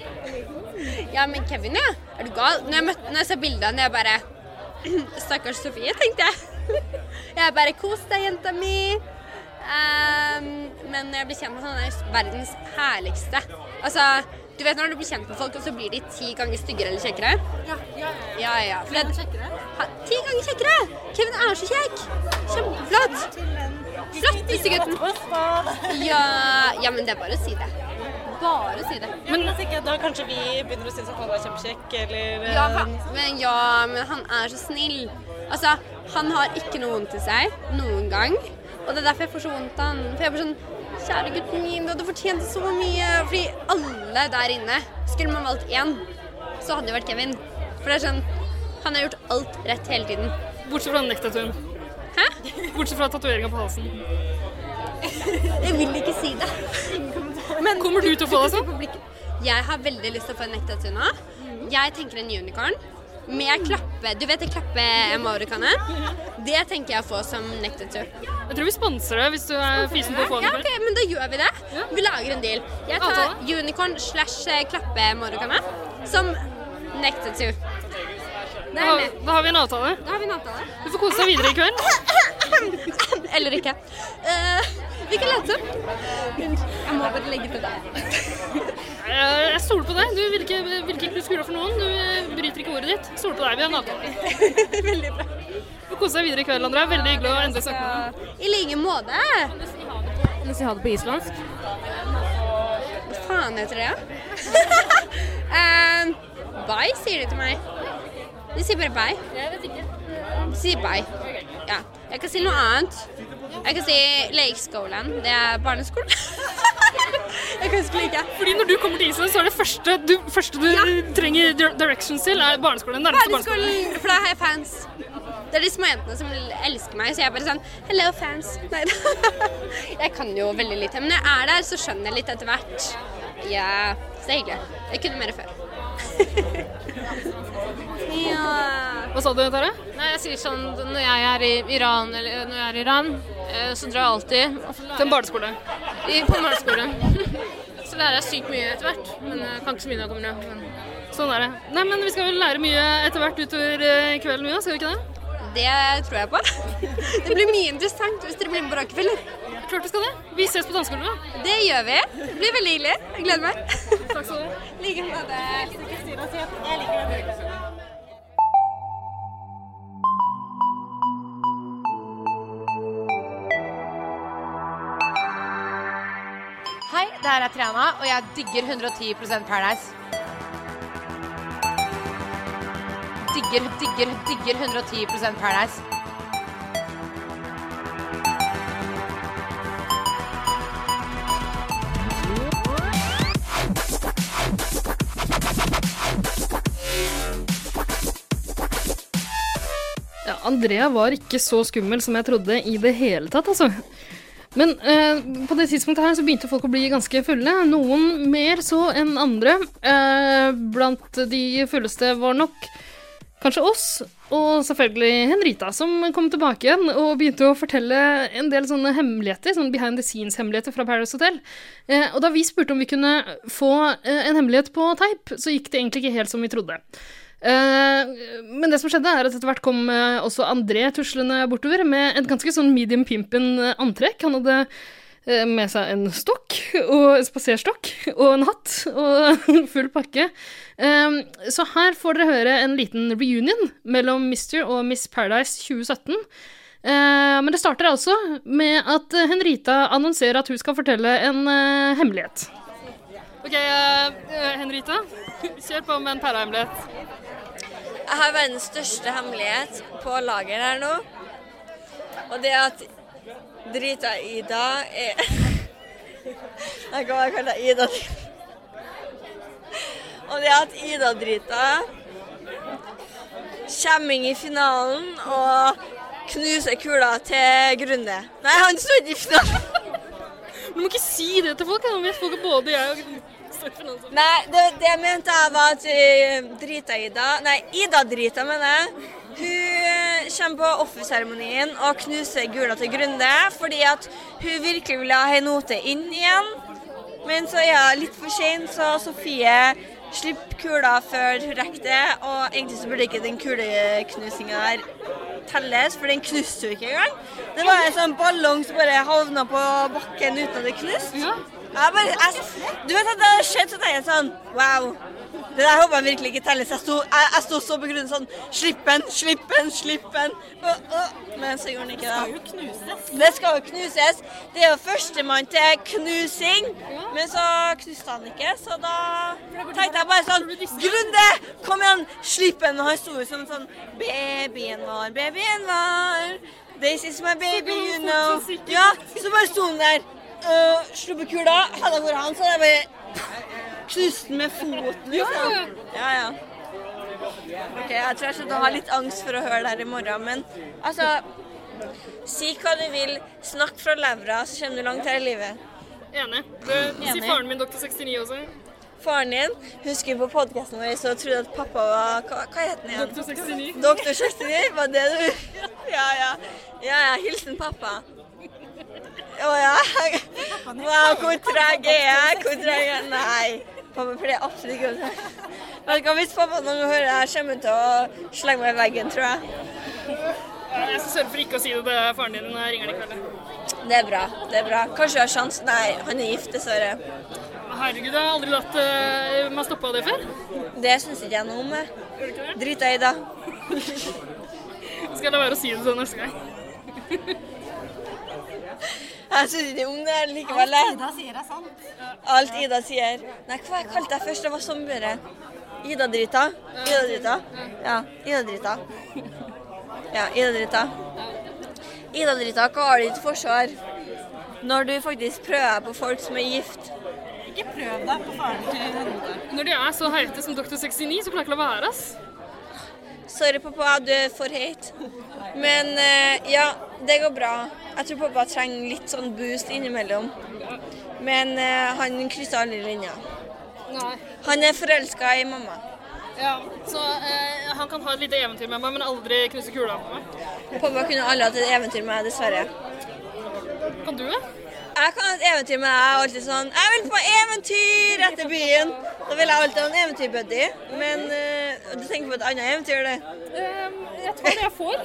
Ja, men Kevin, ja. Er du gal? Når jeg, møtte, når jeg så bildet av jeg bare Stakkars Sofie, tenkte jeg. Jeg bare Kos deg, jenta mi. Ehm, men jeg blir kjent med sånne han er verdens herligste. Altså, du vet når du blir kjent med folk, og så blir de ti ganger styggere eller kjekkere? Ja, ja, ja. ja, For det- Ha- Ti ganger kjekkere! Kevin er så kjekk! Kjempeflott! Flotteste gutten. Ja, ja, men det er bare å si det. Bare å si det. Men jeg tenker da kanskje vi begynner å synes at han er kjempekjekk, eller Ja, eh, men, ja, men han er så snill. Altså, han har ikke noe vondt i seg noen gang. Og det er derfor jeg får så vondt av han. For jeg blir sånn Kjære gutten min, du hadde fortjent så mye. Fordi alle der inne Skulle man valgt én, så hadde det vært Kevin. For det er sånn Han har gjort alt rett hele tiden. Bortsett fra den dekktaturen. Hæ? Bortsett fra tatoveringa på halsen. Jeg vil ikke si det. Men Kommer du til å få deg sånn? Jeg har veldig lyst til å få en nekktattoo nå. Jeg tenker en unicorn. Med klappe Du vet det klappe-emorikanet? Det tenker jeg å få som nekktattoo. Jeg tror vi sponser det hvis du er fysen på å få det. Ja, ok, men da gjør vi det. Vi lager en deal. Jeg tar Avtale. unicorn slash eh, klappe-morikanet som. Det Da, har- da har vi en avtale. Da har vi en avtale. Du får kose deg videre i kveld. Eller ikke. Uh, vi kan late som. Jeg må bare legge til deg. Jeg jeg stoler på deg. Du virker, virker ikke skrur for noen. Du eh, bryter ikke ordet ditt. Stoler på deg. Vi har en avtale. Veldig bra. Du får kose deg videre i kveld, Andrea. Veldig hyggelig å endelig snakke med deg. I like måte. Kan du si ha det på islandsk? Hva faen heter det, da? um, bye, sier de til meg. De sier bare bye. Jeg vet ikke. De sier bye. Ja. Jeg kan si noe annet. Jeg kan si lekeskolen. Det er barneskolen. jeg kan huske ikke. Fordi når du kommer til Island, så er det første du, første du trenger dir- directions til, er barneskolen. Nærmeste barneskolen. Barneskolen, for da har jeg fans. Det er de små jentene som elsker meg, så jeg er bare sånn Hello, fans. Nei. Jeg kan jo veldig lite. Men når jeg er der, så skjønner jeg litt etter hvert. Ja, så det er hyggelig. Jeg kunne mer før. Ja. Hva sa du, Tara? Nei, jeg sier sånn når jeg er i Iran, eller når jeg er i Iran, eh, så drar jeg alltid Til en barneskole. i, på en barneskole. Så lærer jeg sykt mye etter hvert, men jeg kan ikke så mye når jeg kommer ned. Men Sånn er det. Nei, men vi skal vel lære mye etter hvert utover eh, kvelden, vi òg, skal vi ikke det? Det tror jeg på. Det blir mye interessant hvis dere blir med på Rockefeller. Klart vi skal det. Vi ses på dansegulvet. Det gjør vi. Det blir veldig hyggelig. Jeg gleder meg. Takk skal du ha. I like måte. Jeg liker det. Hei, det her er Triana, og jeg digger 110% Paradise. Digger, digger, digger 110% Paradise. Ja, Andrea var ikke så skummel som jeg trodde i det hele tatt, altså. Men eh, på det tidspunktet her så begynte folk å bli ganske fulle. Noen mer så enn andre. Eh, blant de fulleste var nok kanskje oss, og selvfølgelig Henrita, som kom tilbake igjen og begynte å fortelle en del sånne hemmeligheter, sånne behind the scenes-hemmeligheter fra Paradise Hotel. Eh, og da vi spurte om vi kunne få eh, en hemmelighet på teip, så gikk det egentlig ikke helt som vi trodde. Eh, men det som skjedde, er at etter hvert kom eh, også André tuslende bortover med et ganske sånn medium pimpen eh, antrekk. Han hadde med seg en stokk, og en spaserstokk, og en hatt, og full pakke. Så her får dere høre en liten reunion mellom Mr. og Miss Paradise 2017. Eh, men det starter altså med at eh, Henrita annonserer at hun skal fortelle en eh, hemmelighet. OK, eh, Henrita. Kjør på med en pærehemmelighet. Jeg har verdens største hemmelighet på lager her nå. Og det er at drita Ida er Jeg kan bare kalle deg Ida. Og det at Ida-drita kommer inn i finalen og knuser kula til Grunde. Nei, han står ikke i finalen. Du må ikke si det til folk, da vet folk både jeg og Nei, det, det jeg mente jeg var at uh, Drita-Ida Nei, Ida-drita, mener jeg. Hun eh, kommer på offerseremonien og knuser gula til Grunde fordi at hun virkelig vil ha ei inn igjen. Men så er hun litt for sein, så Sofie slipper kula før hun rekker det. Og egentlig så burde ikke den kuleknusinga her telles, for den knuste hun ikke engang. Det var en sånn ballong som bare havna på bakken uten at det knuste. Jeg bare, jeg, du vet at det har skjedd, så tenker jeg sånn Wow. Det der håper jeg virkelig ikke telles. Jeg sto, jeg, jeg sto så på grunnen sånn Slipp den, slipp den, slipp den. Men så gjorde den ikke det. Det skal jo knuses. Det er jo førstemann til knusing. Men så knuste han ikke, så da tenkte jeg bare sånn Grunde, kom igjen, slipp den. Og han sto jo som sånn Babyen vår, babyen vår. This is my baby, you know. Ja, så bare sto han der. Uh, sluppet kula. Hadde jeg vært han, så hadde jeg bare knust den med foten. Liksom. Ja, ja. Ok, Jeg tror jeg skal ha litt angst for å høre det her i morgen, men altså Si hva du vil, snakk fra levra, så kommer du langt her i livet. Enig. Du, si faren min doktor 69 også. Faren din husker på podkasten vår så trodde at pappa var Hva, hva het den igjen? Doktor 69. Doktor 69? Var det du Ja, ja. Ja, ja. Hilsen pappa. Å ja. Wow, hvor treg er jeg? Hvor treg er jeg? Nei. Pappa pleier absolutt ikke å du hva, Hvis pappa noen hører det her, kommer han til å slenge meg i veggen, tror jeg. Jeg skal sørge for ikke å si det til faren din når jeg ringer han i kveld. Det er bra. det er bra. Kanskje du har sjanse? Nei, han er gift, dessverre. Herregud, jeg har aldri latt uh, meg stoppe av det før. Det syns ikke jeg noe om. Drit i det. Skal jeg la være å si det sånn neste gang. Jeg syns ikke om det likevel. Alt Ida sier er sant. Alt Ida sier. Nei, hva jeg kalte jeg først? Det var sommeret. Ida-drita. Ida-drita. Ja, Ida-drita. Ja, Ida-drita. Ida-drita, hva har du til forsvar når du faktisk prøver på folk som er gift? Ikke prøv deg på faren til Henrita. Når de er så heite som doktor 69, så klarer jeg ikke å la være, ass. Sorry, pappa, du er for heit. Men eh, ja, det går bra. Jeg tror pappa trenger litt sånn boost innimellom. Men eh, han krysser aldri linja. Han er forelska i mamma. Ja, så eh, han kan ha et lite eventyr med meg, men aldri knuse kula på meg. Pappa kunne aldri hatt et eventyr med meg, dessverre. Kan du det? Jeg kan et eventyr deg. Jeg er alltid sånn Jeg vil på eventyr etter byen. Da vil jeg alltid ha en eventyrbuddy. Men uh, du tenker på et annet eventyr, det. Um, jeg tror det jeg får.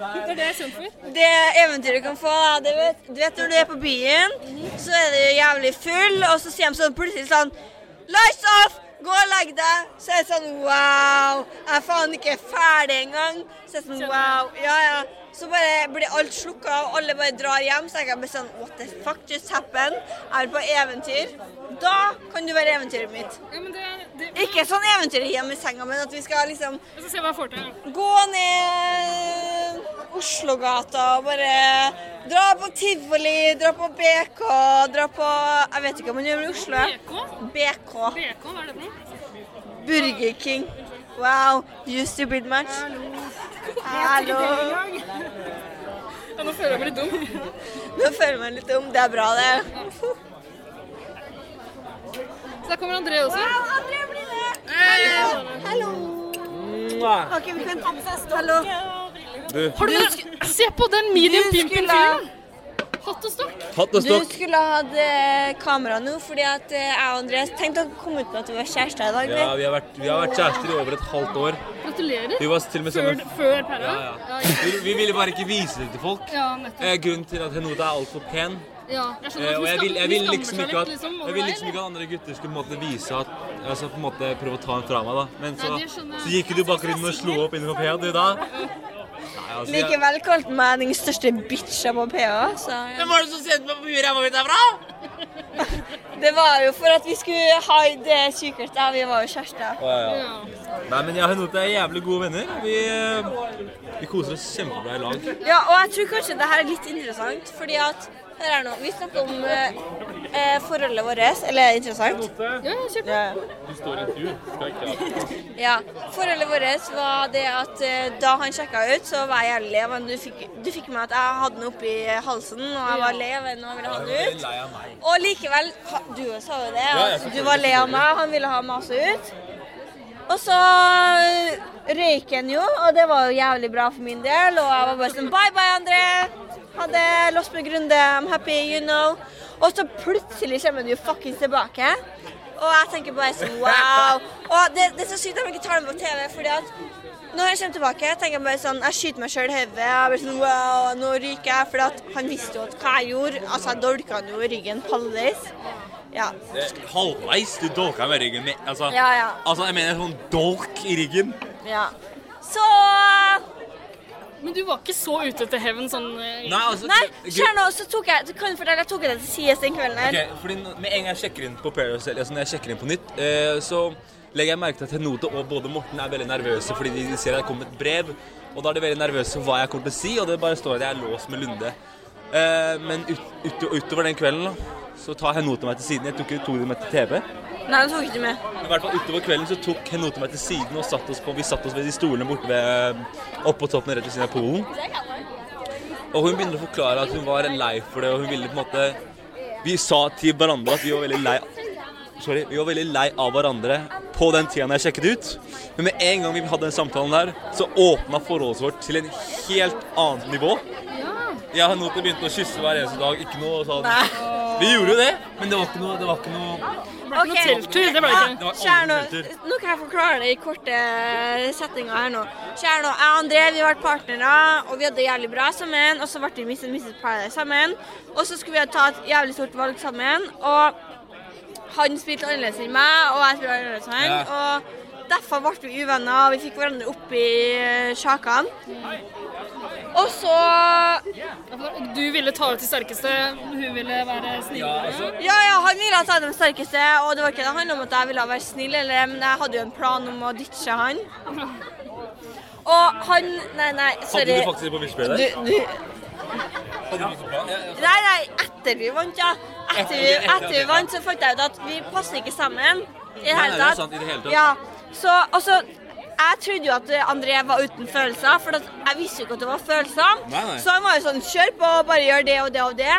Det er det jeg er for. Det eventyret du kan få, det vet, du vet når du er på byen, så er du jævlig full, og så sier de sånn plutselig sånn Lights off! Gå og legg deg! Så er det sånn wow! Jeg er faen ikke ferdig engang. Så er det sånn wow. Ja, ja. Så bare blir alt slukka, og alle bare drar hjem. Så jeg kan bli sånn What the fuck just happened? Jeg er på eventyr. Da kan du være eventyret mitt. Ja, men det, det, Ikke sånn eventyr hjemme i senga, men at vi skal liksom gå ned Oslogata og bare dra på tivoli, dra på BK, dra på Jeg vet ikke hva man gjør i Oslo. BK? BK. BK, hva er det for noe? Burger King. Wow, you stupid match. Hallo. Ja, nå føler jeg meg litt dum. Nå føler jeg meg litt dum. Det er bra, det. Så der kommer André også. Wow, André blir med. Hallo. Hallo. Ok, vi kan Hallo. Du, Har du, se på den medium Du Hatt og stokk. hatt og Du skulle hatt eh, kamera nå, fordi at eh, jeg og Andreas tenkte å komme ut med at vi var kjærester i dag. Ja, vi har, vært, vi har vært kjærester i over et halvt år. Gratulerer. Vi var til og med Før, sammen før Perra. Ja, ja. Vi, vi ville bare ikke vise det til folk. Ja, nettopp. Eh, grunnen til at Henota er altfor pen. Ja, jeg skjønner Eh, at og hun jeg vil, jeg vil hun liksom skammer ikke at, litt, liksom, over jeg vil deg, liksom ikke at andre gutter skulle på en måte vise at Altså på en måte prøve å ta den fra meg, da. Men så, Nei, det skjønner jeg. så gikk du bak rundt og slo opp inni på du da. Altså, Likevel kalte meg den største bitcha på PA. Så ja. Hvem var det som sendte meg på huet ræva mitt derfra? Det var jo for at vi skulle ha det sykeste. Ja, vi var jo kjærester. Ja, ja. Nei, men jeg har og Henota er jævlig gode venner. Vi, eh, vi koser oss kjempebra i lag. Ja, og jeg tror kanskje det her er litt interessant, fordi at Hør her nå. Vi snakker om eh, eh, forholdet vårt. Eller er det interessant? Ja, kjør på. Ja. Ja. Forholdet vårt var det at eh, da han sjekka ut, så var jeg jævlig lei av ham. Du fikk, du fikk med at jeg hadde den oppi halsen, og jeg var lei av den og ville ha den ut. Og likevel, ha- du sa jo det, at du var lei av meg, han ville ha masa ut. Og så røyk han jo, og det var jo jævlig bra for min del. Og jeg var bare sånn Bye, bye, André. Ha det. Lost med Grunde. I'm happy, you know. Og så plutselig kommer du fuckings tilbake. Og jeg tenker bare sånn wow. Og det, det er så sykt at de ikke tar den på TV, fordi at når han kommer tilbake, tenker jeg bare sånn Jeg skyter meg sjøl i hodet. Jeg sånn wow, nå ryker jeg. For han visste jo at hva jeg gjorde. Altså, jeg dolka han jo i ryggen halvveis. Ja. Halvveis? Du dolka meg i ryggen altså, Ja, ja. altså, jeg mener sånn dolk i ryggen. ja. Så Men du var ikke så ute etter hevn sånn eh, Nei, altså Nei, kjør nå, så tok jeg kan du fortelle, jeg tok det til sides den kvelden her. Ok, fordi Med en gang jeg sjekker inn på Paradise, eller altså når jeg sjekker inn på nytt, eh, så legger jeg merke til at Henote og både Morten er veldig nervøse fordi de ser at det kommer et brev. Og da er de veldig nervøse for hva jeg kommer til å si, og det bare står at jeg er låst med Lunde. Eh, men ut, ut, utover den kvelden da, så tar Henote meg til siden. Jeg tok, to meg til TV. Nei, den tok ikke med. Men i hvert fall utover kvelden så tok Henote meg til siden og satt oss på, vi satt oss ved de stolene borte ved, oppå toppen rett ved siden av Polen. Og hun begynner å forklare at hun var lei for det, og hun ville på en måte Vi sa til hverandre at vi var veldig lei Sorry, vi var veldig lei av hverandre på den tida jeg sjekket ut. Men med en gang vi hadde den samtalen der, så åpna forholdet vårt til en helt annet nivå. Jeg og Henote begynte å kysse hver eneste dag. Ikke noe sånn Vi gjorde jo det, men det var ikke noe, det var ikke noe Ok. noe telttur, det ble ikke. Ja, var Kjære nå, nå kan jeg forklare det i korte settinger her nå. Kjære nå, jeg og André vi har vært partnere, og vi hadde det jævlig bra sammen. Og så ble vi Miss Mrs. Paradise sammen. Og så skulle vi ta et jævlig stort valg sammen. Og han spilte annerledes enn meg, og jeg spilte annerledes enn han. Ja. Og derfor ble vi uvenner, og vi fikk hverandre opp i eh, sjakene. Og så Du ville ta ut de sterkeste, hun ville være snill. Ja, altså, Ja, ja, han ville ta de sterkeste, og det var ikke det handla om at jeg ville være snill, eller, men jeg hadde jo en plan om å ditche han. Og han Nei, nei, sorry. hadde du faktisk det på Wish du, du? Ja. Nei, nei, etter vi vant, ja. Etter vi, Etter- vi vant, så fant jeg ut at vi passer ikke sammen i det Nei, nei, det er sant, i det hele tatt. Ja, så, altså, jeg trodde jo at André var uten følelser, for jeg visste jo ikke at det var følelser. Nei, nei. Så han var jo sånn, kjør på, bare gjør det og det og det.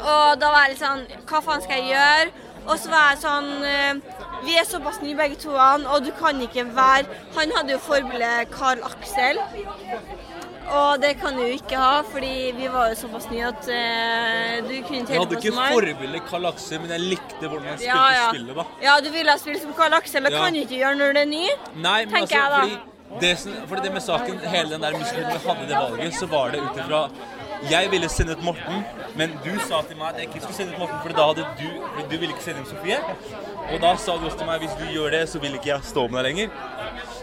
Og da var jeg litt sånn, hva faen skal jeg gjøre? Og så var jeg sånn, eh, vi er såpass nye begge to, og du kan ikke være Han hadde jo forbildet Carl Aksel. Og det kan du ikke ha, fordi vi var jo såpass nye at uh, du kunne Jeg telle hadde på ikke som meg. forbilde Karl Aksel, men jeg likte hvordan han spilte Ja, ja. spillet, da. Ja, du ville ha spilt som Karl Aksel, men Ja. kan du ikke gjøre når du er ny. Nei, men altså, jeg fordi det, fordi det med saken, hele den der muskelen vi hadde det valget, så var det ut ifra Jeg ville sende ut Morten, men du sa til meg at jeg ikke skulle sende ut Morten, for da hadde du Du ville ikke sende inn Sofie. Og da sa du også til meg hvis du gjør det, så vil ikke jeg stå med deg lenger.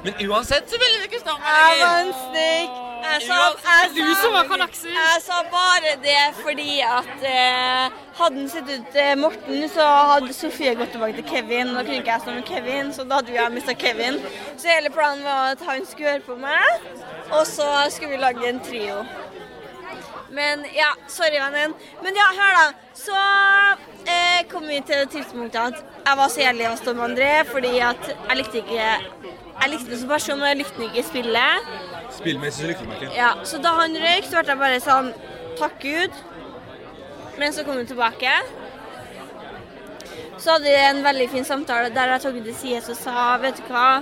Men uansett så ville du ikke stå med meg Jeg var lenger. en snik. Jeg sa, Uansett, jeg sa, jeg sa bare det fordi at eh, hadde han sett ut eh, Morten, så hadde Sofie gått tilbake til Kevin. Da kunne ikke jeg stå med Kevin, så da hadde vi mista Kevin. Så hele planen var at han skulle høre på meg, og så skulle vi lage en trio. Men ja, sorry, vennen. Men ja, hør da. Så eh, kom vi til det tidspunktet at jeg var så av å stå med André, fordi at jeg likte ikke Jeg likte det som person, og jeg likte ikke spillet. Spillmessig så likte meg ikke. Ja, så da han røyk, så ble jeg bare sånn Takk Gud. Men så kom han tilbake. Så hadde vi en veldig fin samtale der jeg tok ham til side og sa Vet du hva,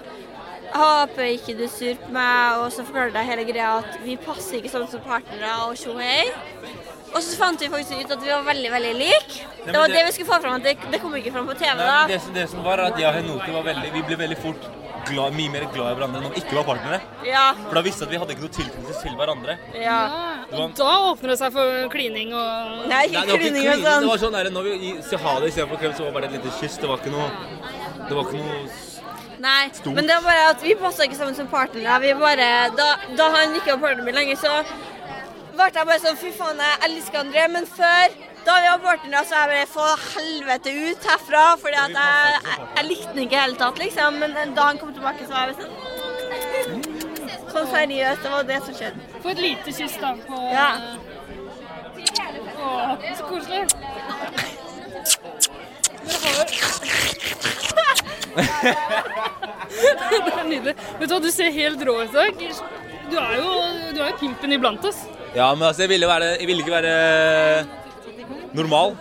Jeg håper ikke du er sur på meg, og så forklarte jeg hele greia at vi passer ikke sånn som partnere og tjohei. Og så fant vi faktisk ut at vi var veldig, veldig like. Det var det- det vi skulle få fram, det, det kom ikke fram på TV, Nei, da. det, som- det som var at jeg og Henote var veldig Vi ble veldig fort glad, mye mer glad i hverandre når vi ikke var partnere. Ja. For da visste vi at vi hadde ikke noe tilknytning til hverandre. ja. Og da åpner det seg for klining og Nei, ikke Nei, ikke klining klining, og sånn. det var sånn der, når vi i- sa ha det istedenfor klem, så var det bare et lite kyss. Det var ikke noe Det var ikke noe Nei, Stort. men det var bare at vi passa ikke sammen som partnere. Vi bare, da, da han ikke var partneren min lenger, så ble jeg bare sånn Fy faen, jeg elsker André. Men før, da vi var partnere, så jeg bare Få helvete ut herfra. Fordi at jeg, jeg, jeg likte den ikke i det hele tatt, liksom. Men da han kom tilbake, så var jeg sånn Sånn seriøst. Det var det som skjedde. Få et lite kyss, da. På, Ja. Å, så koselig. det er nydelig. Vet du hva, du ser helt rå ut i dag. Du jo, du er jo pimpen iblant oss. Ja, men altså, jeg ville, være, jeg ville ikke være normal.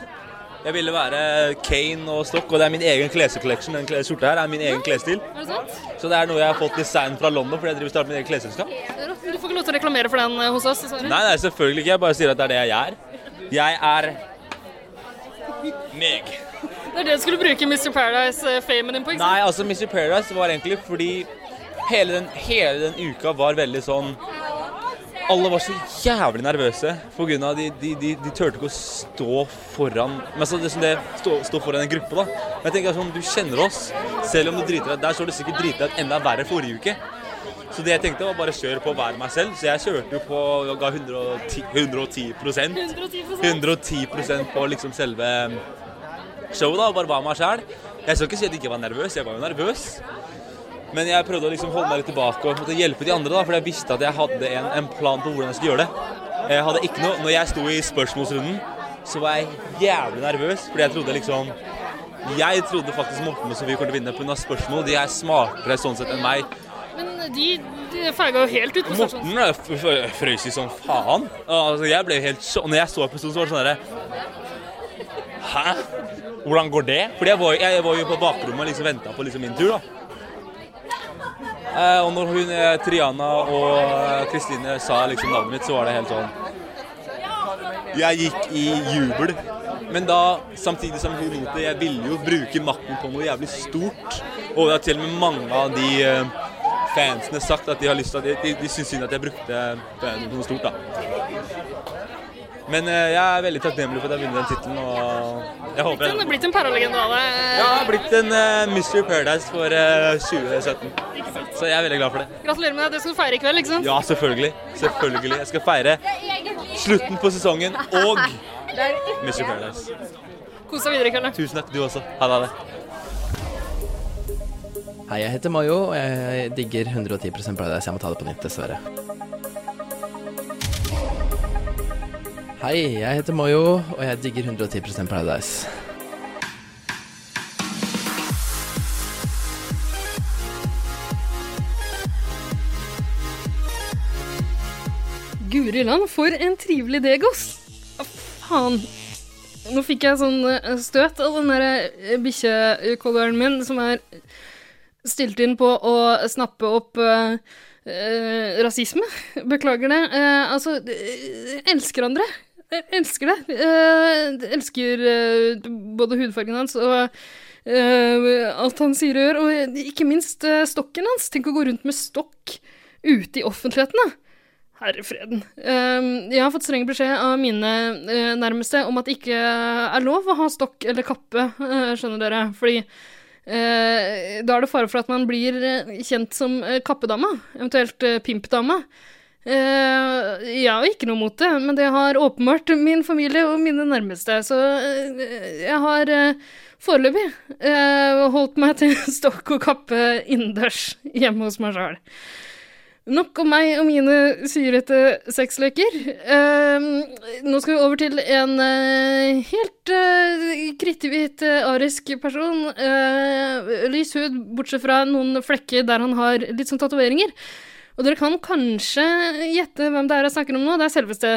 Jeg ville være Kane og Stock, og det er min egen klescollection. Den skjorta her er min egen klesstil. Er det sant? Så det er noe jeg har fått design fra London fordi jeg driver starter min egen klesselskap. Du får ikke lov til å reklamere for den eh, hos oss, dessverre. Nei, nei, selvfølgelig ikke. Jeg bare sier at det er det jeg er. Jeg er meg. Det er det du skulle bruke Mr. Paradise-famen din på, ikke sant? Nei, altså Mr. Paradise var egentlig fordi hele den, hele den uka var veldig sånn Alle var så jævlig nervøse pga. de, de, de, de turte ikke å stå foran Men altså det, det stå, stå foran en gruppe, da. Men jeg tenker sånn, Du kjenner oss. Selv om du driter deg Der så du sikkert drite deg enda verre forrige uke. Så det jeg tenkte var bare kjøre på hver meg selv. Så jeg kjørte jo på og ga 110, 110 110 på liksom selve showet da, og bare var meg sjæl. Jeg skal ikke si at jeg ikke var nervøs, jeg var jo nervøs. Men jeg prøvde å liksom holde meg litt tilbake og hjelpe de andre, da, for jeg visste at jeg hadde en, en plan på hvordan jeg skulle gjøre det. Jeg hadde ikke noe, når jeg sto i spørsmålsrunden, så var jeg jævlig nervøs, fordi jeg trodde liksom Jeg trodde faktisk Morten og Sofie kom til å vinne pga. spørsmål. De er smartere sånn sett enn meg. Men de, de feiga jo helt ut på. Morten frøys i som faen. Altså, jeg ble helt sjokk. Når jeg så episoden, så var det sånn derre Hæ? Hvordan går det? Fordi jeg var, jo- jeg var jo på bakrommet og liksom venta på liksom min tur, da. Eh, og når hun, eh, Triana og eh, Kristine sa liksom navnet mitt, så var det helt sånn Jeg gikk i jubel. Men da, samtidig som hun lot det, jeg ville jo bruke makten på noe jævlig stort. Og det har til og med mange av de fansene sagt at de har lyst til at de, de, de syns synd at jeg brukte noe stort, da. Men eh, jeg er veldig takknemlig for at jeg har vunnet den tittelen, og jeg håper Det er blitt en paralegendale? Ja, det Jeg har blitt en uh, Mystery Paradise for uh, 2017. Så jeg er veldig glad for det. Gratulerer med deg. Det skal du feire i kveld, ikke sant? Ja, selvfølgelig. Selvfølgelig. Jeg skal feire slutten på sesongen og Mystery Paradise. Kos deg videre i kveld. da. Tusen takk, du også. Ha det. Hei, jeg heter Mayo, og jeg digger 110% Paradise. Jeg må ta det på nytt, dessverre. Hei, jeg heter Mayo, og jeg digger 110% Paradise. Guri land, for en trivelig degos. Faen. Nå fikk jeg sånn eh, støt av den derre bikkjekolleren min som er stilt inn på å snappe opp eh, eh, rasisme. Beklager det. Eh, altså, eh, elsker andre. Jeg elsker det. Jeg elsker eh, både hudfargen hans og eh, alt han sier og gjør, og ikke minst eh, stokken hans. Tenk å gå rundt med stokk ute i offentligheten, da. Herre freden. Jeg har fått streng beskjed av mine eh, nærmeste om at det ikke er lov å ha stokk eller kappe, eh, skjønner dere. Fordi eh, da er det fare for at man blir eh, kjent som kappedama, eventuelt pimpdama. Eh, jeg har ikke noe mot det, men det har åpenbart min familie og mine nærmeste. Så eh, jeg har eh, foreløpig holdt meg til stokk og kappe innendørs hjemme hos meg sjøl. Nok om meg og mine syrete sexløker. Uh, nå skal vi over til en uh, helt uh, kritthvit arisk person. Lys hud, bortsett fra noen flekker der han har litt sånn tatoveringer. Og dere kan kanskje gjette hvem det er jeg snakker om nå. Det er selveste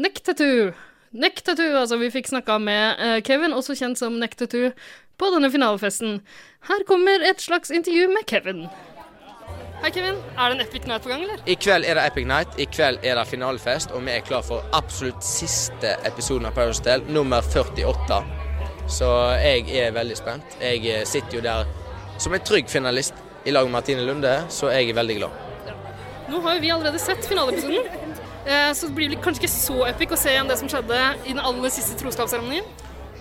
Neck Tattoo. Neck Tattoo, altså vi fikk snakka med eh, Kevin, også kjent som Neck Tattoo, på denne finalefesten. Her kommer et slags intervju med Kevin. Hei, Kevin. Er det en Epic Night på gang, eller? I kveld er det Epic Night, i kveld er det finalefest, og vi er klar for absolutt siste episoden av Paradise Hotel, nummer 48. Så jeg er veldig spent. Jeg sitter jo der som en trygg finalist i lag med Martine Lunde, så jeg er veldig glad. Nå har jo vi allerede sett finaleepisoden, eh, så det blir kanskje ikke så epic å se igjen det som skjedde i den aller siste troskapsseremonien.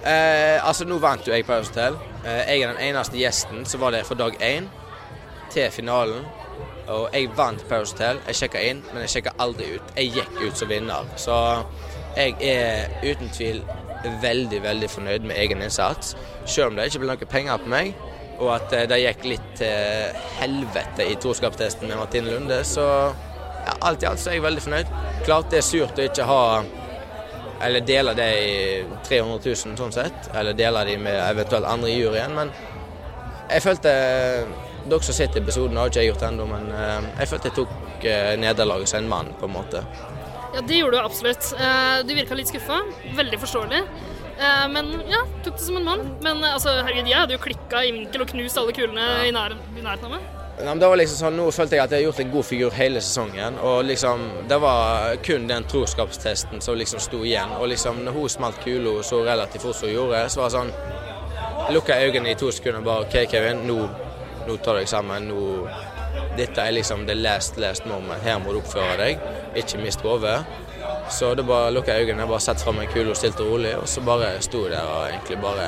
Eh, altså, nå vant jo jeg Paradise Hotel. Eh, jeg er den eneste gjesten som var der fra dag én til finalen. Og jeg vant Paradise Hotel. Jeg sjekka inn, men jeg sjekka aldri ut. Jeg gikk ut som vinner. Så jeg er uten tvil veldig, veldig fornøyd med egen innsats. Selv om det ikke ble noe penger på meg, og at eh, det gikk litt til helvete i troskapstesten med Martine Lunde, så ja, alt i alt så er jeg veldig fornøyd. Klart det er surt å ikke ha eller dele det i 300 000 sånn sett, eller dele de med eventuelt andre i juryen, men jeg følte dere som sitter i episoden, har ikke jeg gjort det ennå, men eh, jeg følte jeg tok eh, nederlaget som en mann, på en måte. Ja, det gjorde du absolutt. Du virka litt skuffa. Veldig forståelig. Eh, Men ja, tok det som en mann. Men eh, altså, herregud, jeg hadde jo klikka i vinkel og knust alle kulene i, nær, i nærheten av meg. Nei, men det var liksom sånn, Nå følte jeg at jeg har gjort en god figur hele sesongen. og liksom, Det var kun den troskapstesten som liksom sto igjen. og liksom, når hun smalt kula så relativt fort som hun gjorde, så var det sånn Lukka øynene i to sekunder bare OK, Kevin, nå, nå tar du deg sammen. nå, Dette er liksom the last, last moment. Her må du oppføre deg. Ikke mist hodet. Så det bare lukka øynene, bare satte fra meg kula stilt og rolig, og så bare sto jeg der og egentlig bare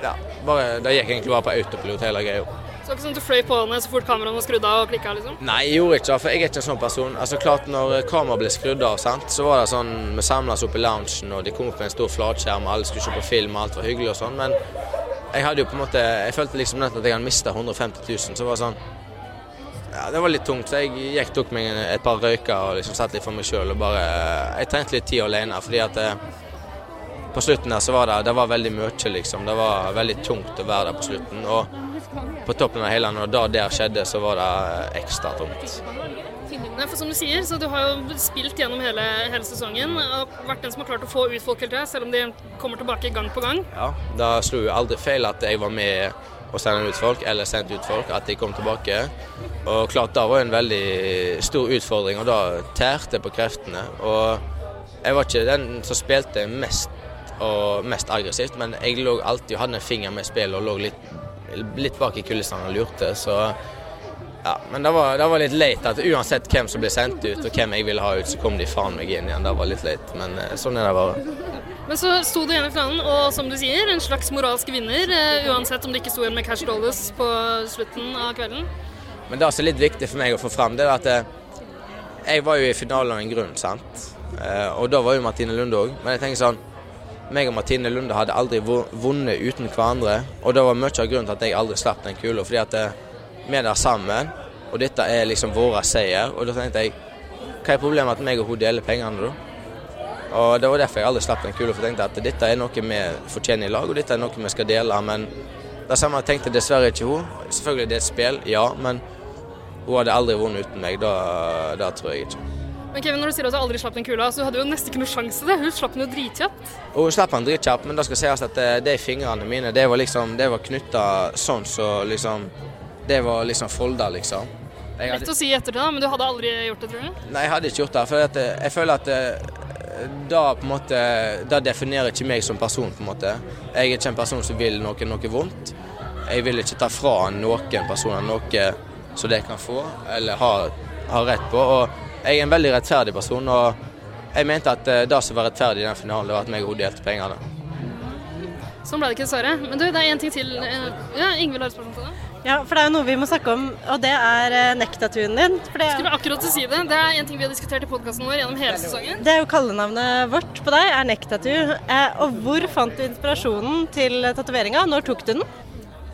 Ja, bare, det gikk egentlig bare på autopilot hele greia. Så det var ikke sånn at du fløy på henne så fort kameraet var skrudd av og klikka, liksom? Nei, jeg gjorde ikke det, for jeg er ikke en sånn person. Altså klart Når kameraet ble skrudd av, sant, så var det sånn Vi samles opp i loungen, og de kom opp med en stor flatskjerm, alle skulle se på film, og alt var hyggelig og sånn, men jeg hadde jo på en måte Jeg følte liksom nettopp at jeg hadde mista 150 000, så det var sånn Ja, det var litt tungt, så jeg gikk tok meg et par røyker og liksom satt litt for meg sjøl bare Jeg trengte litt tid alene, fordi at eh, på slutten der så var det, det var veldig mye, liksom. Det var veldig tungt å være der på slutten. Og på toppen av hele, når det der skjedde, så var det ekstra tungt. Nei, for som du sier, så du har jo spilt gjennom hele, hele sesongen og vært den som har klart å få ut folk hele tida, selv om de kommer tilbake gang på gang. Ja, da slo jo aldri feil at jeg var med å sende ut folk, eller sendt ut folk, at de kom tilbake. Og klart, det var en veldig stor utfordring, og da tærte på kreftene. Og jeg var ikke den som spilte mest og mest aggressivt, men jeg lå alltid og hadde en finger med spillet og lå litt, litt bak i kulissene og lurte, så ja, men det var, det var litt leit at uansett hvem som ble sendt ut og hvem jeg ville ha ut, så kom de faen meg inn igjen. Det var litt leit, men eh, sånn er det bare. Men så sto du igjen i finalen, og som du sier, en slags moralsk vinner, eh, uansett om det ikke sto igjen med cash dollars på slutten av kvelden. Men det er også litt viktig for meg å få fram, det at eh, jeg var jo i finalen av en grunn, sant. Eh, og da var jo Martine Lunde òg. Men jeg tenker sånn meg og Martine Lunde hadde aldri vunnet uten hverandre. Og det var mye av grunnen til at jeg aldri slapp den kula. Fordi at vi er der sammen, og dette er liksom vår seier. Og da tenkte jeg hva er problemet at meg og hun deler pengene, da? Og det var derfor jeg aldri slapp den kula. For jeg tenkte at dette er noe vi fortjener i lag, og dette er noe vi skal dele. Men det samme tenkte dessverre ikke hun. Selvfølgelig det er et spill, ja, men hun hadde aldri vunnet uten meg. Da, da tror jeg ikke. Men Kevin, når du sier at du aldri slapp den kula, så hadde du jo nesten ikke noe sjanse det. Hun slapp den jo dritkjapt. Og hun slapp den dritkjapt, men da skal sies at eh, de fingrene mine, det var liksom, det var knytta sånn så liksom Det var liksom folda, liksom. Jeg Lett å si etter det, da, men du hadde aldri gjort det, tror du? Nei, jeg hadde ikke gjort det. For eh, jeg føler at eh, da på en måte Da definerer ikke meg som person, på en måte. Jeg er ikke en person som vil noen noe vondt. Jeg vil ikke ta fra noen personer noe som de kan få, eller ha, har rett på. Og jeg er en veldig rettferdig person, og jeg mente at eh, det som var rettferdig i den finalen, det var at meg og hun delte pengene. Sånn ble det ikke, dessverre. Men du, det er én ting til. Ja, Ingvild har et spørsmål til deg. Ja, for det er jo noe vi må snakke om, og det er eh, nektatuen din. For det, Skulle akkurat til å si det. Det er en ting vi har diskutert i podkasten vår gjennom hele sesongen. det er jo kallenavnet vårt på deg, er nektatu. Eh, og hvor fant du inspirasjonen til tatoveringa? Når tok du den?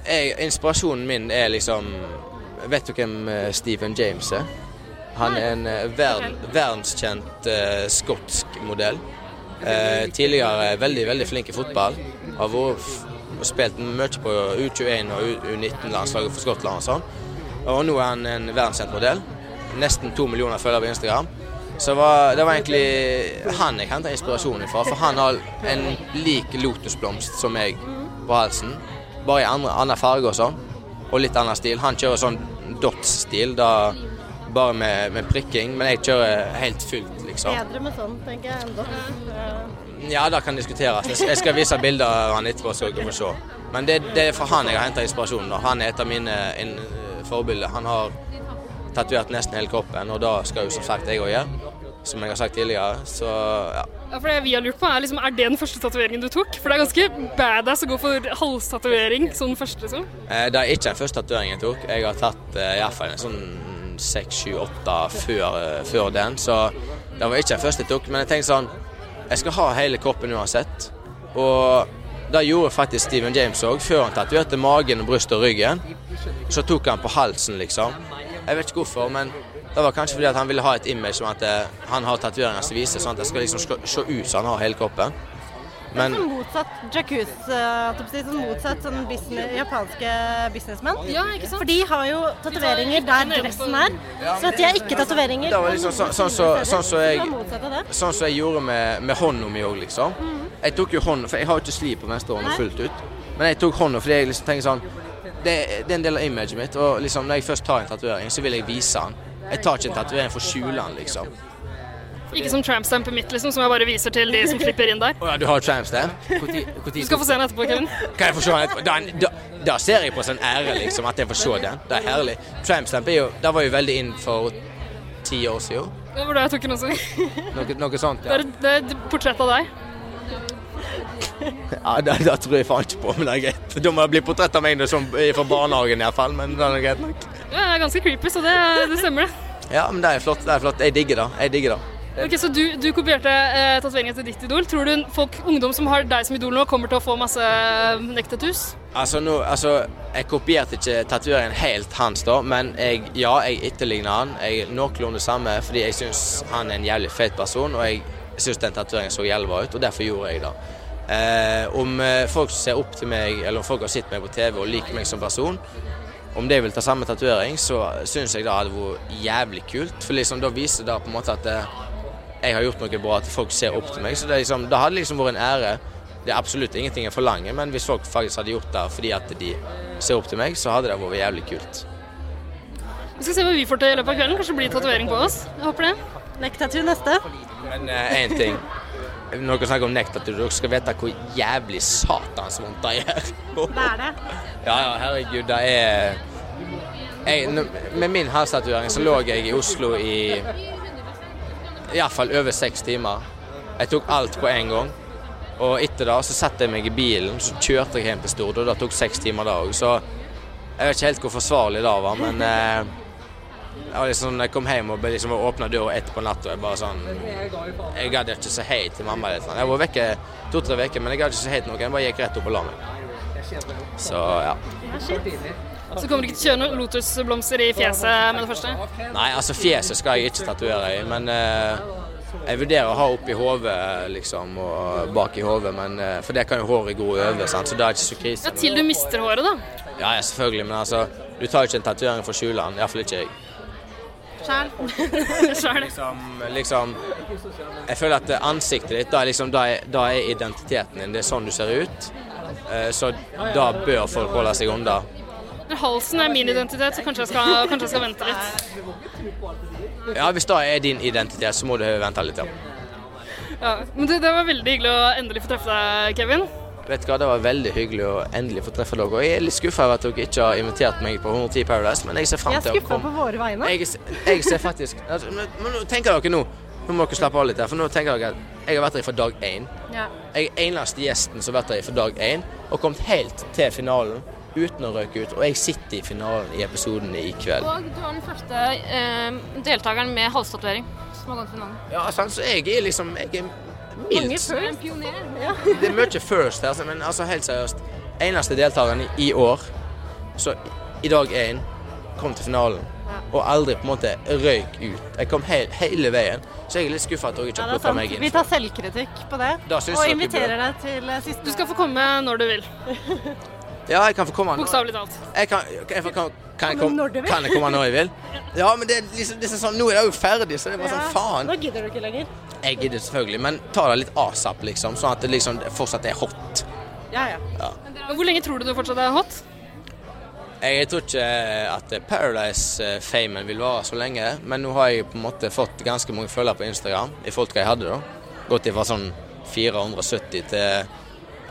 Jeg, inspirasjonen min er liksom Vet du hvem eh, Stephen James er? Han er en verden, verdenskjent uh, skotsk modell. Uh, tidligere veldig, veldig flink i fotball. Har vært spilt mye på U21 og U19-landslaget for Skottland og sånn. Og nå er han en verdenskjent modell. Nesten to millioner følgere på Instagram. Så det var egentlig han jeg henta inspirasjon fra, for han har en lik lotusblomst som meg på halsen. Bare i andre, annen farge og sånn, og litt annen stil. Han kjører sånn dots stil, da bare med, med prikking. Men jeg kjører helt fullt, liksom. Bedre med sånn, tenker jeg Enn Eh, Ja, det kan diskuteres. Jeg skal- vise bilder av han etterpå, så dere får se. Men det, det er fra han jeg har henta inspirasjonen. da. Han er et av mine forbilder. Han har tatovert nesten hele kroppen, og da skal jo som sagt jeg òg gjøre. Som jeg har sagt tidligere. Så ja. Ja, for det vi har lurt på er liksom, er det den første tatoveringen du tok? For det er ganske badass å gå for halstatovering sånn første, liksom. Eh, Det er ikke den første tatoveringen jeg tok. Jeg har tatt eh, i hvert fall en sånn seks, sju, åtte eh, før den. Så det var ikke den første jeg tok. Men jeg tenkte sånn Jeg skal ha hele kroppen uansett. Og det gjorde faktisk Steven James òg. Før han tatoverte magen, brystet og ryggen, så tok han på halsen, liksom. Jeg vet ikke hvorfor, men det var kanskje fordi han ville ha et image som at eh, han har tatoveringer som viser sånn at det skal liksom se ut som han har hele kroppen. Men Sånn motsatt jacuzzi, uh, sånn motsatt sånn business, japanske businessmenn. Ja, ikke sant? For de har jo tatoveringer der dressen er. Så at de har ikke tatoveringer. Det var liksom sånn sånn så- sånn som jeg Det var motsatt av det. Sånn jeg gjorde med, med hånda mi òg, liksom. Jeg tok jo hånda, for jeg har jo ikke sliv på venstrehånda fullt ut. Men jeg tok hånda fordi jeg liksom tenker sånn det, det er en del av imaget mitt. Og liksom når jeg først tar en tatovering, så vil jeg vise den. Jeg tar ikke en tatovering for å skjule den, liksom. Ikke som trampstampet mitt, liksom, som jeg bare viser til de som slipper inn der. Oh, ja, du har trampstamp? Du skal få se den etterpå, Kevin. Kan jeg få se den etterpå? Da, da, da ser jeg på sånn ære, liksom, at jeg får se den. Det er herlig. Trampstamp er jo, det var jo veldig inn for ti år siden. Det var da jeg tok den også. Noe, noe sånt, Det ja. er, det er et portrett av deg. Ja, det, det tror jeg faen ikke på, men det er greit. Da må det bli portrett av meg som, fra barnehagen iallfall, men det er greit nok. Ja, det er ganske creepy, så det, det stemmer, det. Ja, men det er flott. det er flott. Jeg digger det. Jeg digger det. Ok, Så du, du kopierte eh, tatoveringen til ditt idol. Tror du folk, ungdom som har deg som idol nå, kommer til å få masse eh, neck-tattoos? Altså, nå, altså, jeg kopierte ikke tatoveringen helt hans, da, men jeg, ja, jeg etterligner han. Jeg noenlunde samme fordi jeg syns han er en jævlig fet person, og jeg syns den tatoveringen så jævlig bra ut, og derfor gjorde jeg det. Eh, om eh, folk ser opp til meg, eller om folk har sett meg på TV og liker meg som person, om de vil ta samme tatovering, så syns jeg det hadde vært jævlig kult. For liksom, da viser det på en måte at eh, jeg har gjort noe bra, at folk ser opp til meg. Så det, er liksom, det hadde liksom vært en ære. Det er absolutt ingenting jeg forlanger, men hvis folk faktisk hadde gjort det fordi at de ser opp til meg, så hadde det vært jævlig kult. Vi skal se hva vi får til i løpet av kvelden. Kanskje det blir tatovering på oss. Jeg håper det. Neck-tattoo neste. Men én ting. Når dere snakker om nektatur, dere skal vite hvor jævlig satans vondt det gjør. Det er det. Ja, ja, herregud, det er jeg, Med min halstatovering så lå jeg i Oslo i iallfall over seks timer. Jeg tok alt på en gang. Og etter det så satte jeg meg i bilen, så kjørte jeg hjem til Stord, og det tok seks timer da òg. Så jeg vet ikke helt hvor forsvarlig det var, men eh, jeg, liksom, jeg kom hjem og liksom åpna døra ett på natta. Jeg bare sånn Jeg gadd ikke si hei til mamma. Litt. Jeg var vekke to-tre uker, men jeg gadd ikke si hei til noen. Jeg bare gikk rett opp og la meg. Så ja. Så kommer du ikke til å kjøre noen lotusblomster i fjeset med det første? Nei, altså fjeset skal jeg ikke tatovere i, men eh, jeg vurderer å ha oppi hodet, liksom, og bak i hodet, men eh, For det kan jo håret gro over, sant? så det er ikke så krise. Ja, Til du mister håret, da. Ja, ja, selvfølgelig, men altså Du tar jo ikke en tatovering for å skjule den, iallfall ikke jeg. Sjæl. Liksom, liksom Jeg føler at ansiktet ditt, da er, liksom, da er, da er identiteten din. Det er sånn du ser ut. Eh, Så da bør folk holde seg unna. Halsen er min identitet, så kanskje jeg skal, kanskje jeg skal vente litt. Ja, hvis det er din identitet, så må du vente litt, ja. Ja, men det, det var veldig hyggelig å endelig få treffe deg, Kevin. Vet du hva, Det var veldig hyggelig å endelig få treffe dere. Og Jeg er litt skuffa over at dere ikke har invitert meg på 110 Paradise, men jeg ser fram Jeg er til skuffa på våre vegne. Jeg, jeg ser faktisk altså, men, men nå tenker dere nå Nå må dere slappe av litt her, for nå tenker dere at jeg har vært her fra dag én. Ja. Jeg er eneste gjesten som har vært her fra dag én og kommet helt til finalen uten å røke ut. Og jeg sitter i finalen i episoden i kveld. Og du var den første eh, deltakeren med halstatovering som har gått finalen. Ja, sant, så jeg er liksom Jeg er mildt Mange first. pioner. Ja. Det er mye first her, men altså helt seriøst. Eneste deltakeren i år, så i dag en kom til finalen. Og aldri på en måte røyk ut. Jeg kom he hele veien. Så jeg er litt skuffa at dere ikke har er plukka meg inn. Vi tar selvkritikk på det. Og inviterer deg til eh, siste Du skal få komme når du vil. Ja, jeg kan få komme. Bokstavelig talt. Jeg kan, jeg få, kan, kan, jeg Komme kan jeg komme når jeg vil? Ja, men det er liksom, det er sånn, nå er det jo ferdig, så det er bare sånn faen. Nå gidder du ikke lenger. Jeg gidder selvfølgelig, men ta det litt asap, liksom, sånn at det liksom fortsatt er hot. Ja, ja. Ja. Hvor lenge tror du du fortsatt er hot? Jeg tror ikke at Paradise-famen vil vare så lenge, men nå har jeg på en måte fått ganske mange følgere på Instagram i forhold til hva jeg hadde da. Gått ifra sånn 470 til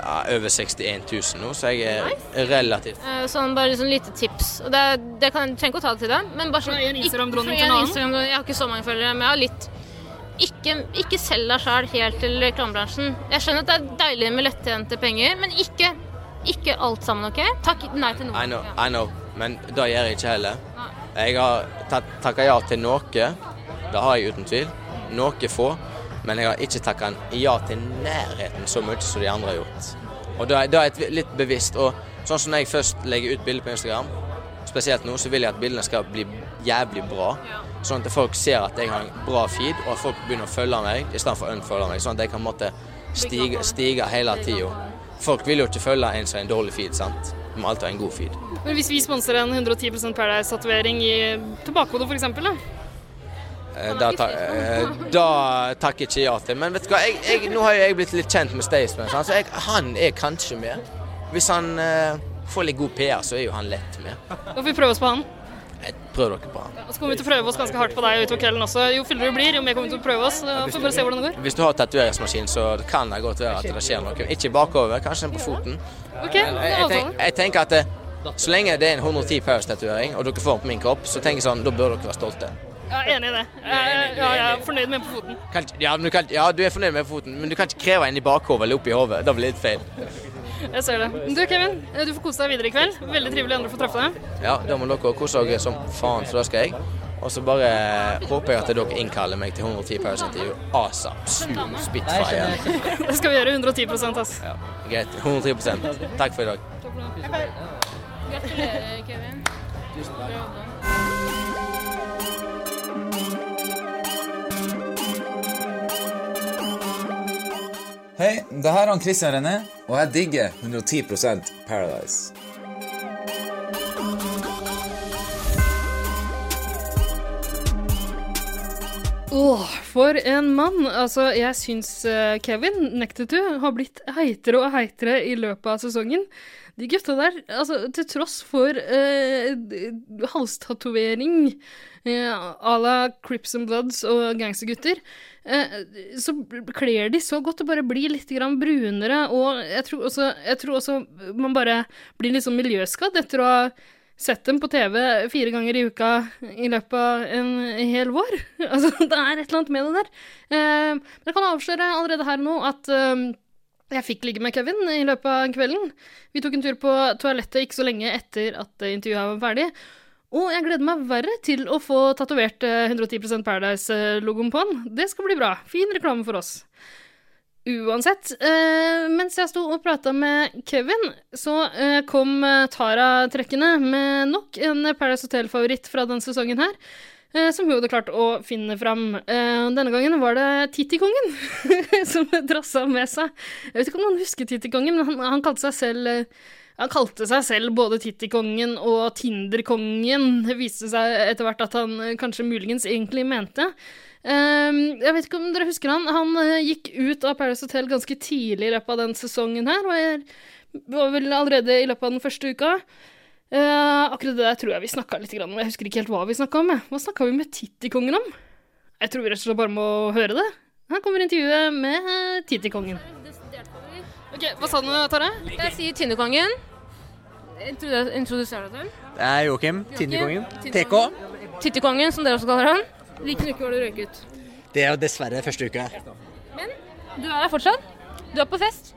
ja, over 61 000 nå, så jeg er relativt uh, Sånn bare sånn lite tips. Og det, det kan, trenger ikke å ta det til deg, men bare sånn Fra en Instagram-dronning til en annen? Jeg har ikke så mange følgere, men jeg har litt. Ikke, ikke selg deg sjøl helt til reklamebransjen. Jeg skjønner at det er deilig med lettjente penger, men ikke, ikke alt sammen, OK? Takk nei til noe. I know, I know, men det gjør jeg ikke heller. Jeg har takka ja til noe, det har jeg uten tvil. Noe få. Men jeg har ikke takka ja til nærheten så mye som de andre har gjort. Og da da er jeg litt bevisst. Og sånn som når jeg først legger ut bilder på Instagram, spesielt nå, så vil jeg at bildene skal bli jævlig bra. Sånn at folk ser at jeg har en bra feed, og at folk begynner å følge meg istedenfor å unfølge meg. Sånn at jeg kan måtte stige, stige hele tida. Folk vil jo ikke følge en som har en dårlig feed, sant. De må alltid ha en god feed. Men hvis vi sponser en 110% Paradise-tatovering i tilbakehodet, f.eks., da? Eh, Da, ta, eh, da takker ikke ja til. Men vet du hva, jeg, jeg, nå har jeg blitt litt kjent med Staysman, så jeg, han er kanskje med. Hvis han uh, får litt god PR, så er jo han lett med. Da får vi prøve oss på han. Prøv dere på han. Ja, så kommer vi til å prøve oss ganske hardt på deg utover kvelden også. Jo fyllere du blir, jo mer kommer vi til å prøve oss. Da får bare se hvordan det går. Hvis du har tatoveringsmaskin, så kan det godt være at det skjer noe. Ikke bakover, kanskje på foten. Ok, det Jeg, jeg, tenk, jeg tenker at det, så lenge det er en 110 Paris-tatovering, og dere får den på min kropp, så tenker jeg sånn, da bør dere være stolte. Jeg er enig i det. Jeg, ja, jeg er fornøyd med en på foten. Kan, ja, men du kan, ja, du er fornøyd med foten, men du kan ikke kreve en i bakhovet eller oppi hodet. Det blir litt feil. Jeg ser det. Du Kevin, du får kose deg videre i kveld. Veldig trivelig andre å få treffe deg. Ja, da må dere kose dere som faen, så da skal jeg. Og så bare håper jeg at dere innkaller meg til 110 Paris-intervju ASAP. Smooth Spitfire. Det skal vi gjøre 110% ass. Ja, greit. 110% Takk for i dag. Gratulerer, Kevin. Bra jobba. Hei, det her er han Christian René, og jeg digger 110% Paradise. Åh, for en mann. Altså, jeg syns Kevin, Kevin Nektetu har blitt heitere og heitere i løpet av sesongen. De gutta der, altså til tross for uh, halstatovering uh, à la Crips and Bloods og gangstergutter, uh, så kler de så godt å bare bli litt grann brunere, og jeg tror også, jeg tror også man bare blir litt sånn miljøskadd etter å ha sett dem på TV fire ganger i uka i løpet av en hel vår. Altså, det er et eller annet med det der. Eh, men jeg kan avsløre allerede her nå at eh, jeg fikk ligge med Kevin i løpet av kvelden. Vi tok en tur på toalettet ikke så lenge etter at eh, intervjuet var ferdig. Og jeg gleder meg verre til å få tatovert eh, 110% Paradise-logoen på han. Det skal bli bra. Fin reklame for oss. Uansett, eh, mens jeg sto og prata med Kevin, så eh, kom eh, Tara trekkende med nok en Paradise Hotel-favoritt fra denne sesongen her. Eh, som hun hadde klart å finne fram. Eh, denne gangen var det Tittikongen som drassa med seg. Jeg vet ikke om noen husker Tittikongen, men han, han kalte seg selv eh, han kalte seg selv både Tittikongen og Tinderkongen. Det viste seg etter hvert at han kanskje muligens egentlig mente. Jeg vet ikke om dere husker han. Han gikk ut av Paris Hotel ganske tidlig i løpet av den sesongen her. Og var vel allerede i løpet av den første uka. Eh, akkurat det der tror jeg vi snakka litt om. Jeg husker ikke helt hva vi snakka om. jeg. Hva snakka vi med Tittikongen om? Jeg tror vi rett og slett bare må høre det. Her kommer intervjuet med Tittikongen. Ok, Hva sa du, Tare? Jeg sier Tinnekongen. Introduserer du deg selv. Det er Joakim, Tinnekongen. TK. Tittikongen, som dere også kaller han. Hvilken uke var du røyket? Det er jo dessverre første uke. Men Du er her fortsatt? Du er på fest?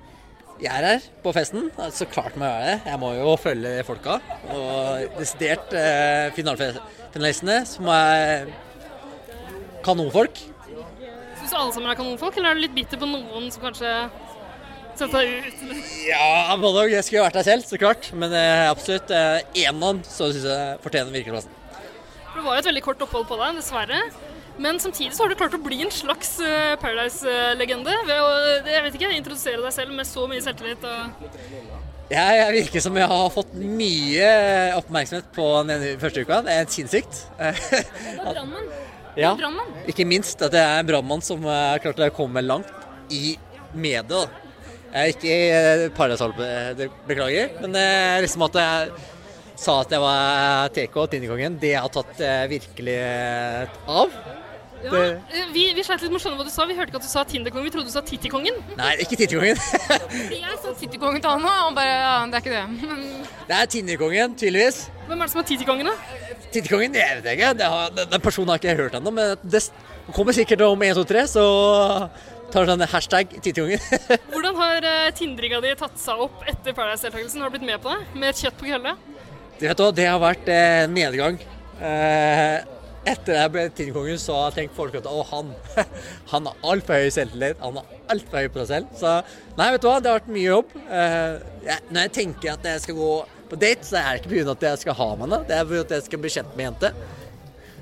Jeg er her på festen. Så klart må jeg være det. Jeg må jo følge folka. Og desidert eh, finalefinalistene, som er kanonfolk. Syns alle sammen er kanonfolk, eller er du litt bitter på noen som kanskje setter deg ut? Ja, både òg. Jeg skulle vært der selv, så klart. Men eh, absolutt eh, en av dem så syns jeg fortjener virkeligplassen. For Det var jo et veldig kort opphold på deg, dessverre. Men samtidig så har du klart å bli en slags eh, Paradise-legende ved å jeg vet ikke, introdusere deg selv med så mye selvtillit. Jeg, jeg virker som jeg har fått mye oppmerksomhet på den første uka. Det er sinnssykt. Brannmann. Ja, ikke minst at jeg er en brannmann som har klart å komme langt i media. Jeg er ikke i Paradise Hotel, beklager, men det er liksom at jeg sa at jeg var TK, Tinnekongen, Det har tatt eh, virkelig eh, av. Ja, Det, eh, vi, vi sleit litt med å skjønne hva du sa. Vi hørte ikke at du sa Tinderkongen, vi trodde du sa Tittikongen. nei, ikke Tittikongen. Jeg sa Tittikongen til han og bare ja, det er ikke det. Det er Tinderkongen, tydeligvis. Hvem er det som er Tittikongen, da? Tittikongen, det vet jeg ikke. Det har, den, den personen har ikke jeg hørt ennå, men det kommer sikkert om 1, 2, 3, så tar sånn hashtag Tittikongen. Hvordan har uh, Tindringa di tatt seg opp etter Paradise-deltakelsen? Har du blitt med på det? Med et kjøtt på kølle? Det har vært eh, nedgang. Eh, etter jeg ble tinnkongen, så har tenkt folk at å, han, han har altfor høy selvtillit. Han har altfor høy på seg selv. Så nei, vet du hva, det har vært mye jobb. Eh, jeg, når jeg tenker at jeg skal gå på date, så er det ikke pga. at jeg skal ha med henne. Det er fordi at jeg skal bli kjent med en jente.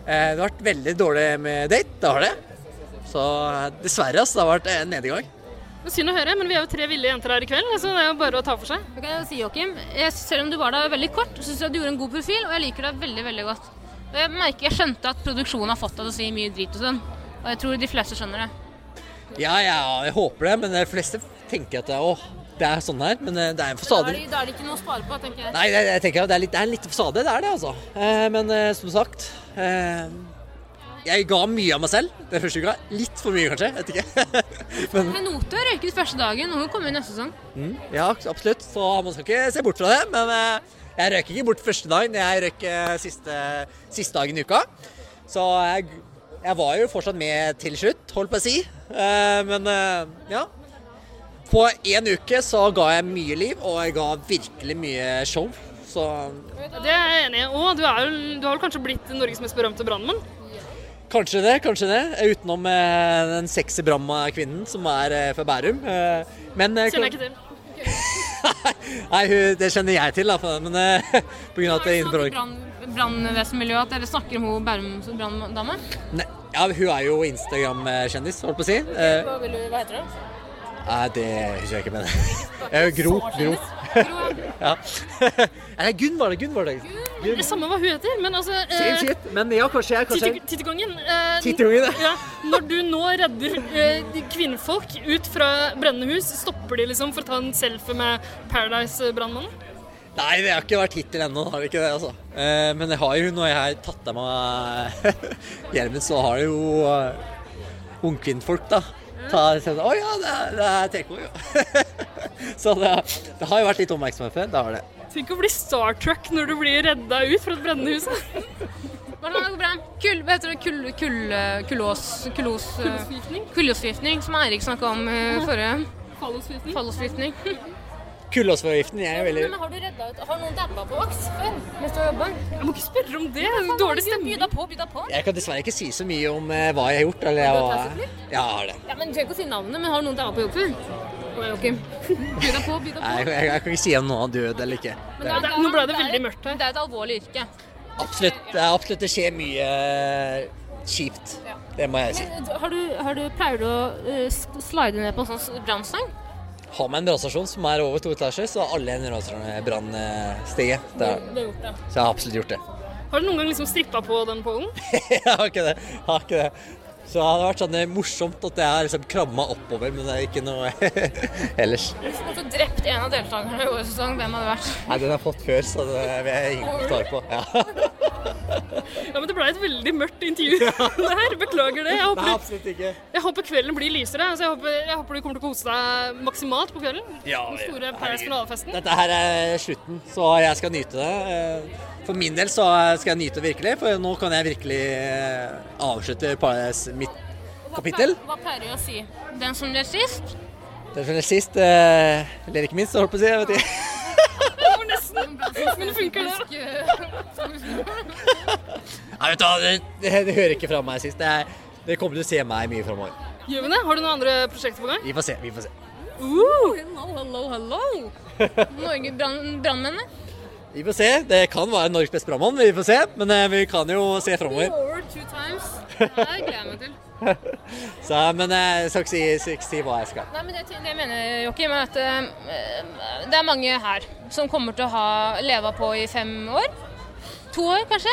Eh, det har vært veldig dårlig med date, det har det. Så eh, dessverre, altså, det har vært en nedgang. Synd å høre, men vi er jo tre ville jenter her i kveld, så det er jo bare å ta for seg. Det kan jeg jo si, Joakim. Jeg- Selv om du var der veldig kort, syns jeg du gjorde en god profil, og jeg liker deg veldig veldig godt. Og Jeg merker, jeg skjønte at produksjonen har fått deg til å si mye drit og sånn, og jeg tror de fleste skjønner det. Ja, ja, jeg håper det, men de fleste tenker at det, åh, det er sånn her. Men eh, det er en Da fasade. er, det, da er det ikke noe å spare på, tenker jeg. Nei, jeg, jeg tenker det er litt, det er litt fasade, det er det altså. Eh, men eh, som sagt eh, Jeg ga mye av meg selv den første uka. Litt for mye, kanskje. Jeg vet ikke. men, Note røyket første dagen, hun kommer i neste sesong. mm, ja, absolutt. Så man skal ikke se bort fra det. Men eh, jeg røyk ikke bort første dagen. Jeg røyk eh, siste, siste dagen i uka. Så jeg, jeg var jo fortsatt med til slutt, holdt på å si. Eh, men eh, ja. På én uke så ga jeg mye liv, og jeg ga virkelig mye show. Så Det er jeg enig i. Og du, er, du har vel kanskje blitt Norges mest berømte brannmann? Kanskje det, kanskje det. Utenom eh, den sexy Bramma-kvinnen som er eh, fra Bærum. Eh, men Kjenner jeg ikke til. Nei, det kjenner jeg til, da. Men eh, på grunn av at det er innenfor Brann- Brannvesenmiljøet, at dere snakker om hun Bærums branndame? Ja, Hun er jo Instagram-kjendis, holdt på å si. Eh, Hva, vil du, hva heter hun? Nei, det husker jeg ikke, men Eh, Gro. Gro. ja. Nei, Gunn var det. Gunn var det. Det er Samme hva hun heter, men altså eh, Same shit. Men ja, kanskje jeg kanskje... Tittekongen. Eh, Tittekongen, ja. ja. Når du nå redder eh, kvinnfolk ut fra brennende hus, stopper de liksom for å ta en selfie med Paradise-brannmannen? Nei, det har ikke vært hittil ennå, har det ikke det, altså. Eh, men det har jo, når jeg har tatt av meg hjelmen, så har det jo uh, ungkvinnfolk, da. Ta, sånn, Å ja, det er, det er TK, jo. så det, det har jo vært litt oppmerksomhet før. Det har det. Tenk å bli Star Trek når du blir redda ut fra et brennende hus. Kull, hva heter det? Kull, kull, kullås... Kullos... Kullosforgiftning? Kullosforgiftning, som Eirik snakka om uh, forrige. Fallosforgiftning? Kullåsforgiften, jeg er veldig Men har du redda ut Har noen dabba på vaks før? Mens du har jobba? Jeg må ikke spørre om det. det Dårlig stemning. By deg på, by deg på. Jeg kan dessverre ikke si så mye om eh, hva jeg har gjort. Eller Har du hva- tatt et ja, har det. Ja, men Du trenger ikke å si navnet, men har noen dabba på jobb før? Joakim. By deg på, by deg på. Nei, jeg, jeg, jeg kan ikke si om noen har død eller ikke. Men Det, Nå ble det veldig mørkt her. Det er et alvorlig yrke. absolutt, det er absolutt det skjer mye eh, kjipt. Det må jeg si. Men, Har du, har du, pleier du å eh, slide ned på en sånn brannstang? Har meg en brannstasjon som er over to etasjer, så har alle en brannstige. Det har gjort det. Så jeg har absolutt gjort det. Har du noen gang liksom strippa på den pollen? jeg har ikke det. Jeg har ikke det. Så det hadde vært sånn eh, morsomt at jeg har liksom kramma oppover, men det er ikke noe ellers. Hvis du hadde drept en av deltakerne i årets sesong, hvem hadde det vært? Nei, den har jeg fått før, så det vil jeg ingen kommentar på. Ja. Ja, men Det ble et veldig mørkt intervju. det her, Beklager det. Jeg Nei, absolutt ikke. jeg håper kvelden blir lysere. Så jeg, håper, jeg håper du kommer til å kose deg maksimalt på kvelden. Ja, Den store. Paradise finalefesten. Dette her er slutten, så jeg skal nyte det. For min del så skal jeg nyte det virkelig, for nå kan jeg virkelig eh, avslutte mitt kapittel. Hva pleier du å si? Den som ler sist? Den som er sist, eh, ler ikke minst, holdt på å si. Jeg vet ikke. Det var nesten. Men funker det? Nei, vet du, hva, det, det, det hører ikke fra meg sist. Det, er, det kommer til å se meg mye framover. Gjør vi det? Har du noen andre prosjekter på gang? Vi får se. vi får se. Uh, hello, hello, hello. Norge brann- Brannmennene. Vi får se. Det kan være Norges beste brannmann, vi får se. Men eh, vi kan jo se framover. Det gleder jeg meg til. Så, men eh, jeg skal ikke si, ikke si hva jeg skal. Nei, men det, det mener, Joakim, er at uh, det er mange her som kommer til å ha leva på i fem år. To år, kanskje.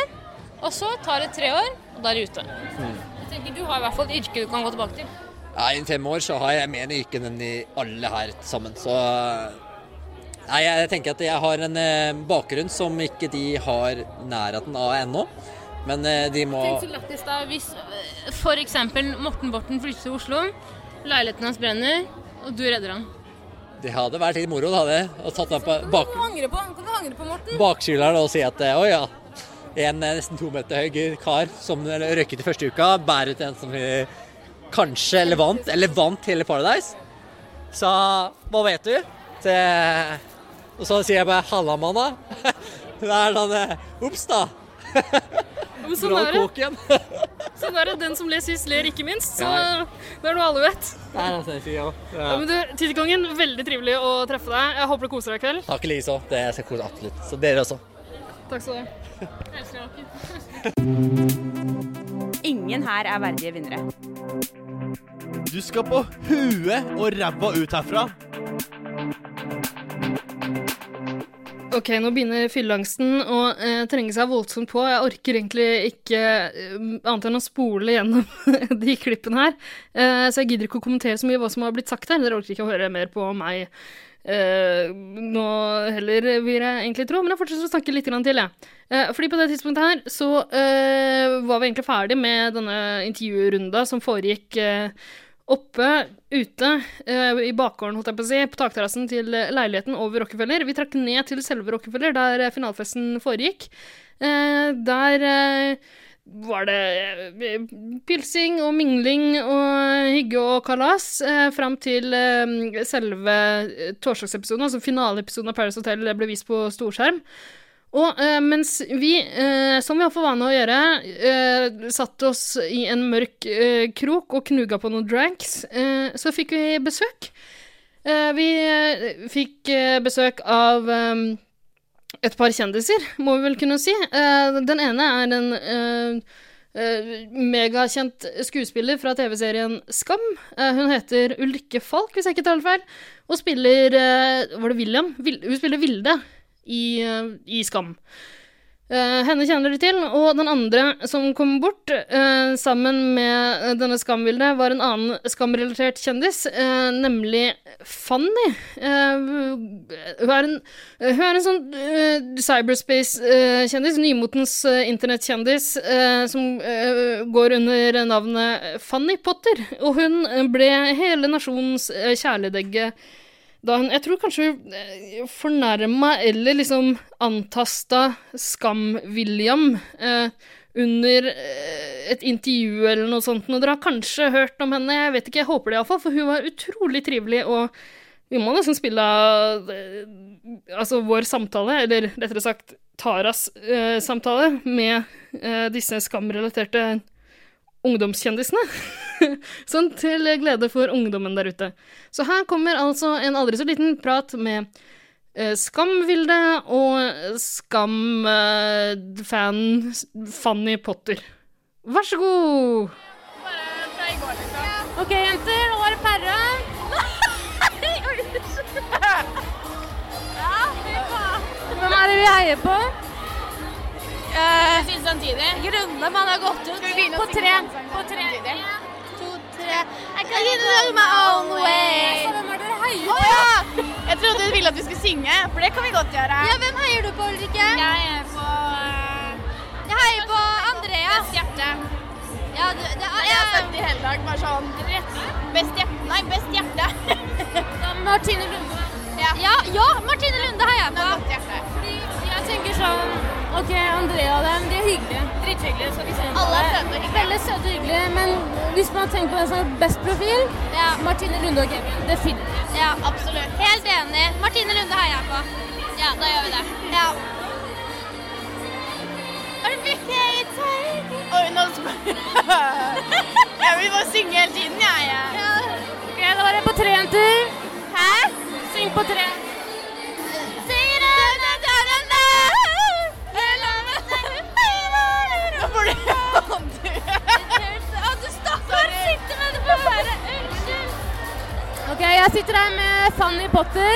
Og så tar det tre år, og da er det ute. Jeg tenker, Du har i hvert fall et yrke du kan gå tilbake til. Ja, Innen fem år så har jeg mer yrke enn de alle her sammen. Så Nei, jeg tenker at jeg har en eh, bakgrunn som ikke de har nærheten av ennå. Men eh, de må Tenk så lættis da hvis f.eks. Morten Borten flytter til Oslo, leiligheten hans brenner, og du redder han. Det hadde vært litt moro, da, det. Og tatt meg på bak, Kan du angre på, Morten? bakskylderen og si at eh, å ja, en eh, nesten to meter høy kar som røyket i første uka, bærer ut en som eh, kanskje eller vant, eller vant hele Paradise. Så hva vet du? Det, og så sier jeg bare 'halla, manna'. Det er sånn Ops, da. Men sånn er det. Sånn er det. Den som ler sist, ler ikke minst. Så det er noe alle vet. Nei, altså, jeg sier ja. Ja, men du, Tidekongen, veldig trivelig å treffe deg. Jeg håper du koser deg i kveld. Takk i like så. Det skal kose absolutt. Så dere også. Takk skal du ha. Jeg elsker dere. Ingen her er verdige vinnere. Du skal på huet og ræva ut herfra. Ok, nå begynner fylleangsten å eh, trenge seg voldsomt på. Jeg orker egentlig ikke eh, annet enn å spole gjennom de klippene her. Eh, så jeg gidder ikke å kommentere så mye hva som har blitt sagt her. Dere orker ikke å høre mer på meg eh, nå heller, vil jeg egentlig tro. Men jeg fortsetter å snakke litt til, jeg. Eh, fordi på det tidspunktet her så eh, var vi egentlig ferdig med denne intervjurunda som foregikk Oppe, ute, eh, i bakgården, holdt jeg på å si, på takterrassen til leiligheten over Rockefeller. Vi trakk ned til selve Rockefeller, der finalefesten foregikk. Eh, der eh, var det pilsing og mingling og hygge og kalas eh, fram til selve torsdagsepisoden, altså finaleepisoden av Paris Hotel, ble vist på storskjerm. Og eh, mens vi, eh, som vi har for vane å gjøre, eh, satt oss i en mørk eh, krok og knuga på noen dranks, eh, så fikk vi besøk. Eh, vi fikk besøk av et par kjendiser, må vi vel kunne si. Den ene er en megakjent skuespiller fra TV-serien Skam. Hun heter Ulrikke Falk, hvis jeg ikke tar feil, og spiller Var det William? Hun spiller Vilde i, i Skam. Uh, henne kjenner de til, og den andre som kom bort uh, sammen med denne Skam-Vilde, var en annen Skam-relatert kjendis, uh, nemlig Fanny. Hun, er en, hun er en sånn cyberspace-kjendis, nymotens internettkjendis, som går under navnet Fanny Potter, og hun ble hele nasjonens kjæledegge da hun Jeg tror kanskje hun eh, fornærma eller liksom antasta Skam-William eh, under eh, et intervju eller noe sånt. Og dere har kanskje hørt om henne, jeg vet ikke, jeg håper det iallfall, for hun var utrolig trivelig, og vi må nesten spille eh, altså vår samtale, eller rettere sagt Taras eh, samtale, med eh, disse Skam-relaterte ungdomskjendisene. sånn til glede for ungdommen der ute. Så her kommer altså en aldri så liten prat med eh, Skam-Vilde og Skam-fan Fanny Potter. Vær så god! Ok, jenter, nå var det Perre. Hvem er det vi heier på? Jeg synes samtidig. Grunde, man har gått ut. På tre. På tre. To, tre. I can do my own way. Hvem er det dere heier på? ja! Jeg trodde du ville at vi skulle synge, for det kan vi godt gjøre. Ja, hvem heier du på, Ulrikke? Jeg heier på Jeg heier på Andrea. Best hjerte. Ja, du, det er, Jeg har født i hele dag, bare sånn. Best hjerte. Nei, best hjerte. Martine Lunde. Ja. Ja, ja, Martine Lunde heier jeg på. Godt hjerte. Fordi jeg tenker sånn Ok, Andrea og dem, de er hyggelige. Dritthyggelige. skal vi si Alle er søte og hyggelige. Veldig søte og hyggelige, men hvis man tenker på den som har best profil, Martine Lunde og Kevin. Definitivt. Ja, absolutt. Helt enig. Martine Lunde heier jeg på. Ja, da gjør vi det. Ja. Oi, nå spør Jeg vil bare synge hele tiden, jeg. Ja. Ok, da var det på tre, jenter. Hæ? Syng på tre. Nå får du Du stakkar sitter med det på øret. Unnskyld. Ok, jeg sitter her med Fanny Potter.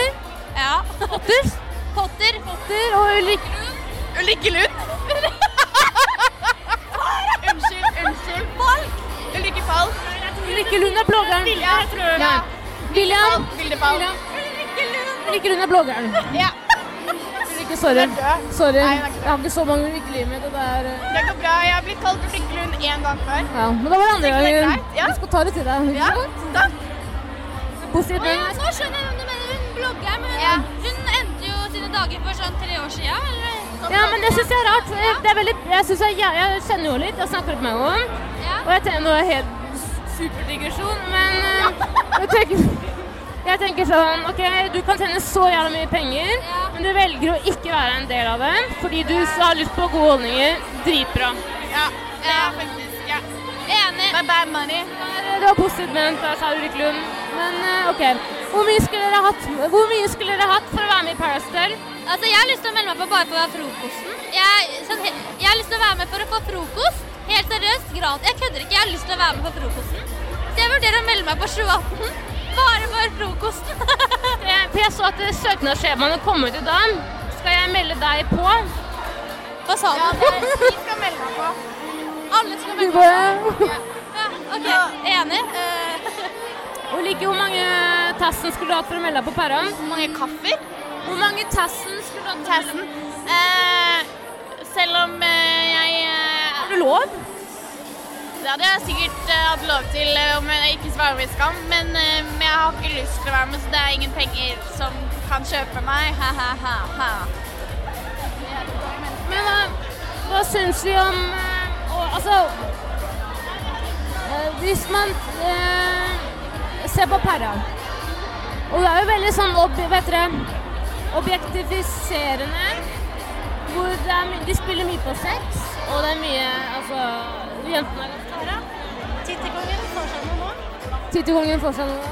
Ja. Potter. Potter. Potter og Lund. Ulrikke Lund. unnskyld, unnskyld. Falk. Ulrikke Falk. Ulrikke Lund er bloggeren. Vilja, jeg tror Ja. William. Vilde Falk. Ulrikke Lund. Ulrikke Lund er bloggeren. Ja. Ulrikke, sorry. Sorry. Nei, er ikke Jeg har ikke så mange mitt. og Det er eh, Det går bra. Jeg har blitt kalt Ulrikke Lund én gang før. Ja, men da var det andre gangen. ja. Vi skal ta det til deg. Ja, takk. Positivt. Oh, ja, nå skjønner jeg hvem du mener. Hun blogger, men hun endte jo sine dager for sånn tre år siden. Eller? Ja, men det syns jeg er rart. Det er veldig, jeg, synes jeg, jeg, jeg kjenner jo litt, jeg snakker litt med henne. Og jeg tenker, nå er det helt superdigresjon, men eh, jeg tenker, jeg tenker sånn OK, du kan tjene så jævla mye penger, men du velger å ikke være en del av det fordi du har lyst på gode holdninger. Dritbra. Ja, er faktisk ja. Enig. Bye bye money. Det var positivt ment av Sara Ulrik Lund. Men eh, OK. Hvor mye skulle dere hatt, hvor mye skulle dere hatt for å være med i Paradise Hotel? Altså, jeg har lyst til å melde meg på bare for å være frokosten. Jeg, sånn, jeg har lyst til å være med for å få frokost. Helt seriøst, gratis. Jeg kødder ikke, jeg har lyst til å være med på frokosten. Så jeg vurderer å melde meg på 718 bare for frokosten. Jeg- For så at eh, søknadsskjemaene kom ut i dag. Skal jeg melde deg på? Hva sa du? Ja, det, vi skal melde deg på. Alle skal melde meg på. bare Ja, OK, enig. Hvor, like, hvor mange tassen skulle du hatt for å melde deg på Perra? Hvor mange kaffer? Hvor mange tassen skulle du hatt? Tassen. Eh, selv om eh, jeg eh, Har du lov? Det hadde jeg sikkert eh, hatt lov til eh, om jeg ikke svarer med skam, men, eh, jeg har ikke lyst til å være med, så det er ingen penger som kan kjøpe meg. Ha-ha-ha. Men hva, hva syns vi om Altså Hvis man ser på Perra Og det er jo veldig sånn ob vet dere, objektifiserende. Hvor det er my de spiller mye på sex, og det er mye Altså Jentene. Tittekongen får seg noe nå. Tittekongen får seg noe.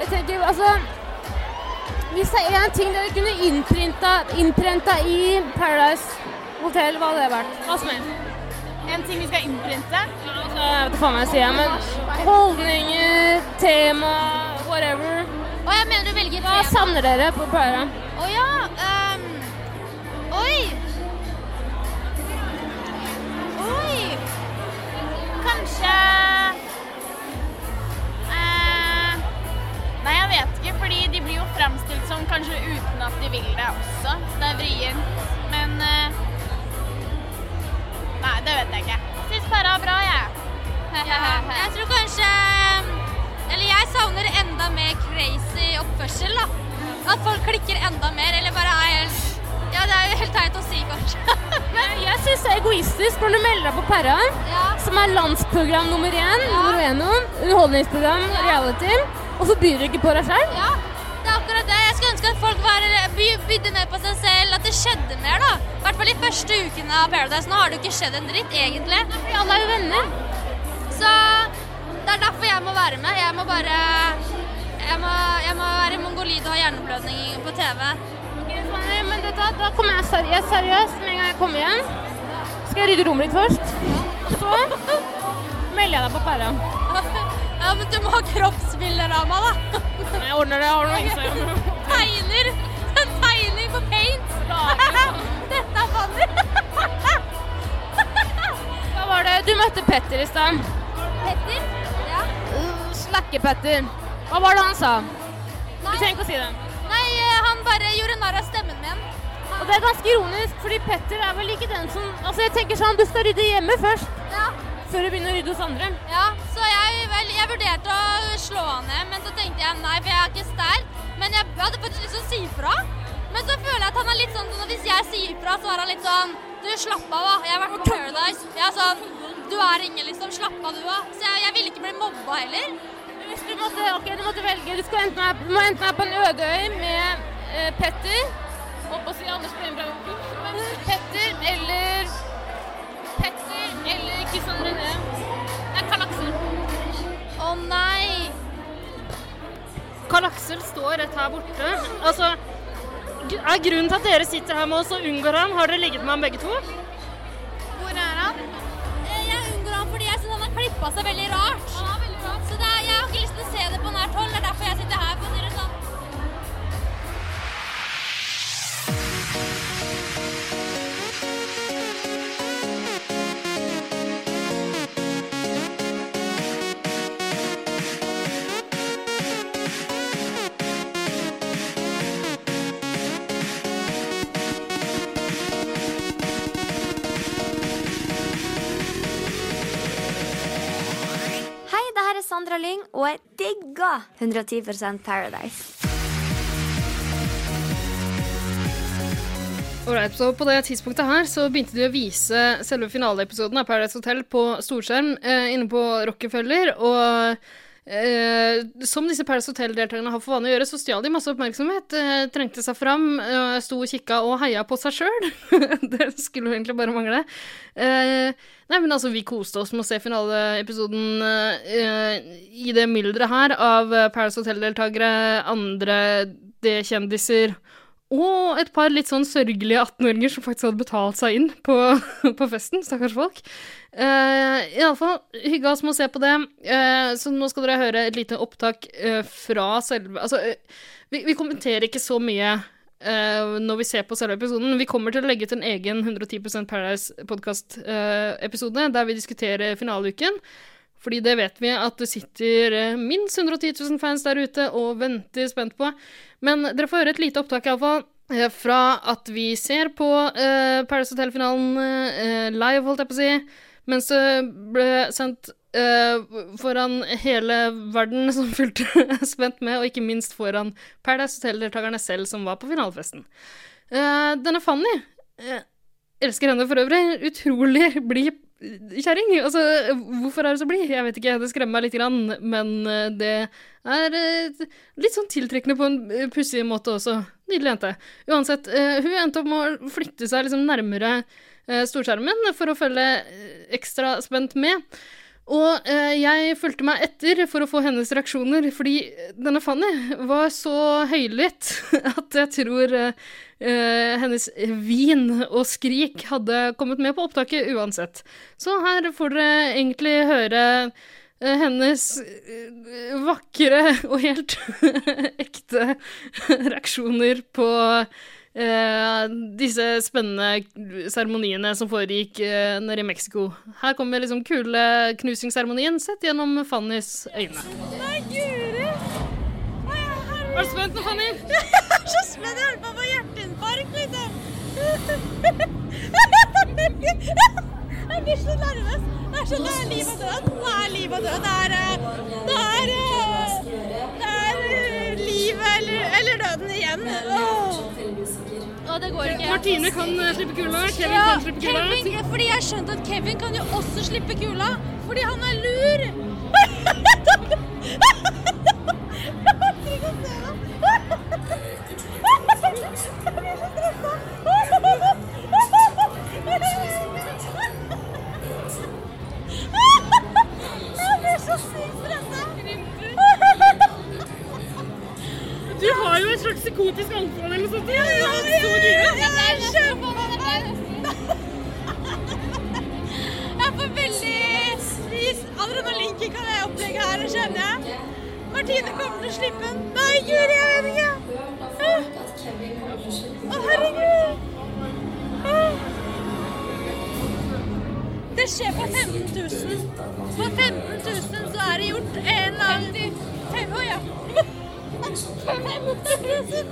Jeg tenker, altså Hvis det er én ting dere kunne innprinta, innprinta i Paradise Hotel, hva hadde det vært? Hva som helst? En ting vi skal innprinte? Ja, altså, jeg vet ikke faen hva jeg sier, men holdninger, tema, whatever. Å, jeg mener du velger Hva savner dere på Paradise? Å ja. oi. Oi! Kanskje eh, Nei, jeg vet ikke, fordi de blir jo framstilt som kanskje uten at de vil det også. Det er vrient. Men eh, Nei, det vet jeg ikke. Syns Perra er bra, jeg. Jeg tror kanskje Eller jeg savner enda mer crazy oppførsel, da. At folk klikker enda mer, eller bare er helt Ja, det er jo helt teit å si, kanskje. Men jeg syns det er egoistisk når du melder deg på Perra, som er landsprogram nummer én, nummer én underholdningsprogram, underholdningsprogram, reality, og så byr du ikke på deg selv? Ja, det er akkurat det. Jeg skulle ønske at folk var, by- bydde mer på seg selv, at det skjedde mer, da. I hvert fall de første ukene av Paradise. Nå har det jo ikke skjedd en dritt, egentlig. Fordi alle er jo venner. Så det er derfor jeg må være med. Jeg må bare Jeg må, jeg må være mongolid og ha hjerneblødning på TV. Men vet du hva, da kommer jeg seriøst, seriøst med en gang jeg kommer hjem. Skal jeg rydde rommet ditt først, og så melder jeg deg på Perra. Ja, men du må ha kroppsbilder av meg, da. Jeg ordner det. Jeg Har noe Instagram? Tegner. En tegning på paint. Dette er Fanny. Hva var det? Du møtte Petter i stad. Petter? Ja. Slakke-Petter. Hva var det han sa? Du trenger ikke å si det. Nei, eh, han bare gjorde narr av stemmen min. Og det er ganske ironisk, fordi Petter er vel ikke den som Altså, jeg tenker sånn, du skal rydde hjemme først. Ja. Før du begynner å rydde hos andre. Ja, så jeg, vel, jeg vurderte å slå han ned, men så tenkte jeg nei, for jeg er ikke sterk. Men jeg hadde faktisk lyst til å si fra. Men så føler jeg at han er litt sånn hvis jeg sier fra, så er han litt sånn Du, slapp av, da. Jeg har vært på Paradise. Jeg er sånn Du er ingen, liksom. Slapp av, du òg. Så jeg, jeg ville ikke bli mobba heller. Hvis du måtte, ok, du måtte velge Du, skal enten være, du må enten være på en øde øy med eh, Petter Holdt på å si Anders Brembrand. Men Petter eller Petter eller Kristian Rune. Det er Karl Aksel. Å nei. Karl Aksel står rett her borte. Altså, er grunnen til at dere sitter her med oss og unngår ham, har dere ligget med ham begge to? Hvor er han? Eh, Jeg unngår han fordi jeg syns han har klippa seg veldig rart. Sandra Lyng, og jeg digger 110 Paradise. Alright, så På det tidspunktet her så begynte de å vise selve finaleepisoden av Paradise Hotel på storskjerm eh, inne på Rockefeller. Og eh, som disse Paris Hotel-deltakerne har for vane å gjøre, så stjal de masse oppmerksomhet. Eh, trengte seg fram, eh, sto og kikka og heia på seg sjøl. det skulle jo egentlig bare mangle. Eh, nei, men altså, vi koste oss med å se finaleepisoden eh, i det mylderet her av Paris Hotel-deltakere, andre D-kjendiser og et par litt sånn sørgelige 18-åringer som faktisk hadde betalt seg inn på, på festen. Stakkars folk. Uh, Iallfall hygga oss med å se på det. Uh, så nå skal dere høre et lite opptak uh, fra selve Altså, uh, vi, vi kommenterer ikke så mye eh, når vi ser på selve episoden. Vi kommer til å legge ut en egen 110% Paradise-podkast-episode der vi diskuterer finaleuken. Fordi det vet vi at det sitter eh, minst 110 000 fans der ute og venter spent på. Men dere får høre et lite opptak iallfall. eh, Fra at vi ser på eh, Paris Hotel-finalen eh, live, holdt jeg på å si, mens det ble sendt eh, foran hele verden som fulgte spent med, og ikke minst foran Paradise Hotel-deltakerne selv som var på finalefesten. Eh, denne Fanny elsker henne for øvrig. Utrolig blid kjerring. Altså, hvorfor er du så blid? Jeg vet ikke, det skremmer meg litt, grann, men eh, det er eh, litt sånn tiltrekkende på en eh, pussig måte også. Nydelig jente. Uansett, hun endte opp med å flytte seg liksom nærmere storskjermen for å følge ekstra spent med. Og eh, jeg fulgte meg etter for å få hennes reaksjoner, fordi denne Fanny var så høylytt at jeg tror eh, hennes vin og skrik hadde kommet med på opptaket uansett. Så her får dere egentlig høre eh, hennes eh, vakre og helt ekte reaksjoner på disse spennende seremoniene som foregikk eh, nede i Mexico. Her kommer liksom kule knusingsseremonien sett gjennom Fannys øyne. Nei, Guri! Er du spent nå, Fanny? Jeg er så spent. Jeg holder på å få hjerteinfarkt, liksom. Jeg blir så nervøs. Det er sånn, det er liv og død. Det er liv og død. Det er, det er, det er livet eller, eller døden igjen. Åh. Å, det går ikke. Martine kan eh, slippe kula. Kevin Ja, kan slippe kula. Kevin, fordi jeg skjønte at Kevin kan jo også slippe kula. Fordi han er lur. Jeg orker ikke å se ham. Du har jo et slags psykotisk anfall eller noe sånt. Ja, ja, ja, ja, ja, ja, jeg får veldig adrenalinkick av det opplegget her, kjenner jeg. Martine kommer til å slippe den. Nei, Guri, jeg vet ikke. Å, herregud. Det skjer på 15 000. På 15 000 så er det gjort en eller annen Fem, å ja. 50 000!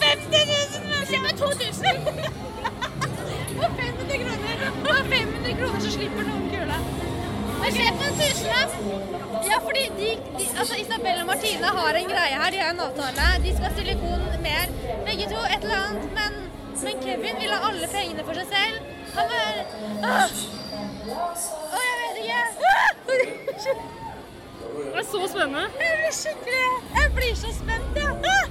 50 000 mennesker! 2000! For 500 kroner. For 500 kroner så slipper noen kula. Men se på en tusenlapp! Ja, fordi de, de, altså Isabel og Martine har en greie her. De har en avtale. De skal silikon mer. Begge to et eller annet. Men, men Kevin vil ha alle pengene for seg selv. Han bare Åh, jeg vet ikke. Det er så spennende. Jeg blir skikkelig Jeg blir så spent, ja. Ah!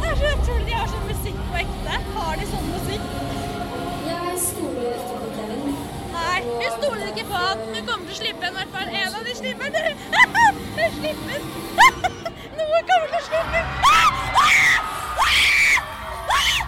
Det er så utrolig de har sånn musikk på ekte. Har de sånn musikk? Jeg stoler ikke på Kevin. Nei, du stoler ikke på at du kommer til å slippe en, i hvert fall en av de slipper. Du slipper. Noe kommer til å slippe. Det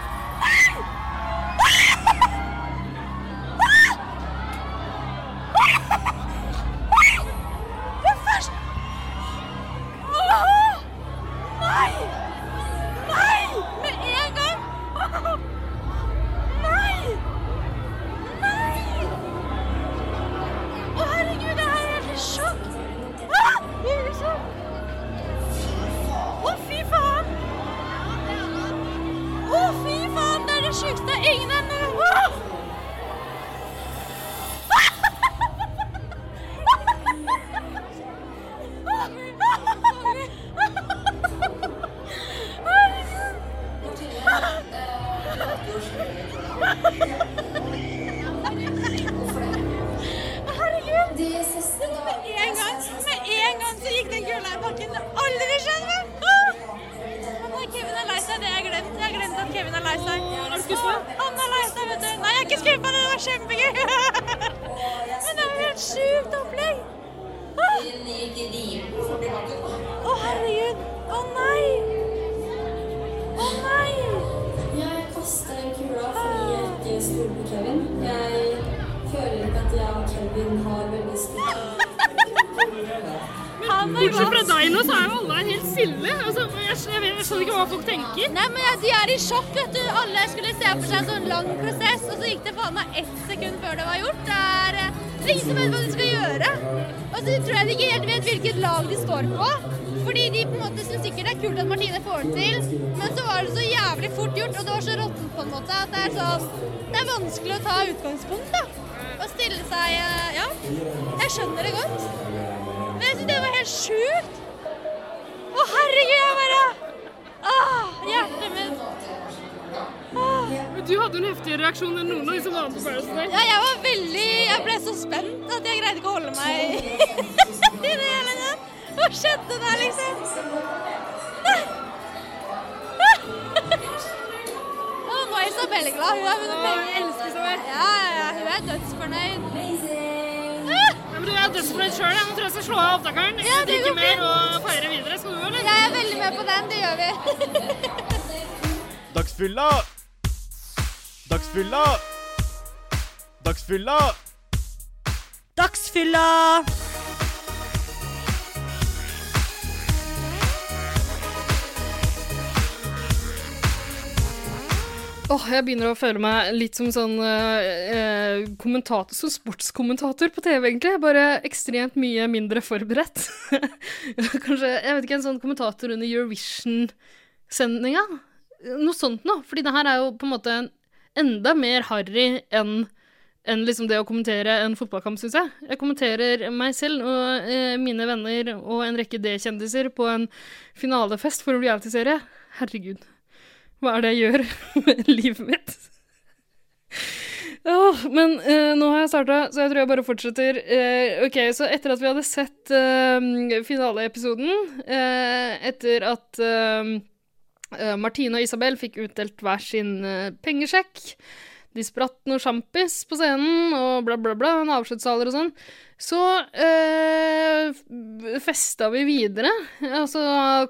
Dagsfylla! Dagsfylla! Dagsfylla! Dagsfylla! Åh, jeg begynner å føle meg litt som sånn eh, eh, kommentator, som sportskommentator på TV, egentlig. Bare ekstremt mye mindre forberedt. Kanskje, jeg vet ikke, en sånn kommentator under Eurovision-sendinga. Noe sånt noe. Fordi det her er jo på en måte enda mer harry enn enn liksom det å kommentere en fotballkamp, syns jeg. Jeg kommenterer meg selv og eh, mine venner og en rekke D-kjendiser på en finalefest for en realityserie. Herregud. Hva er det jeg gjør med livet mitt? Ja, men eh, nå har jeg starta, så jeg tror jeg bare fortsetter. Eh, ok, Så etter at vi hadde sett eh, finaleepisoden, eh, etter at eh, Martine og Isabel fikk utdelt hver sin eh, pengesjekk de spratt noe sjampis på scenen og bla, bla, bla, en avskjedssaler og sånn. Så øh, festa vi videre. Altså,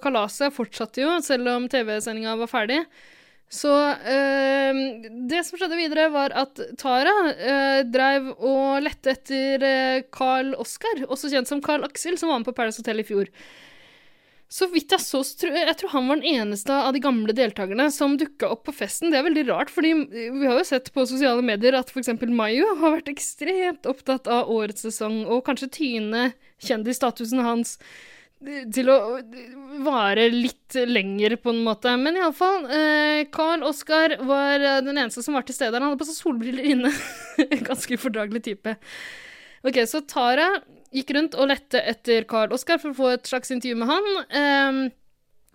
kalaset fortsatte jo, selv om TV-sendinga var ferdig. Så øh, det som skjedde videre, var at Tara øh, dreiv og lette etter eh, Carl Oskar, også kjent som Carl Aksel, som var med på Paradise Hotel i fjor. Så vidt jeg så, jeg tror han var den eneste av de gamle deltakerne som dukka opp på festen. Det er veldig rart, fordi vi har jo sett på sosiale medier at f.eks. Mayu har vært ekstremt opptatt av årets sesong, og kanskje tyne kjendisstatusen hans til å vare litt lenger, på en måte. Men iallfall, eh, Carl Oskar var eh, den eneste som var til stede. Han hadde på seg solbriller inne. Ganske ufordragelig type. Ok, så Tara gikk rundt og lette etter Carl Oskar for å få et slags intervju med han. Ehm,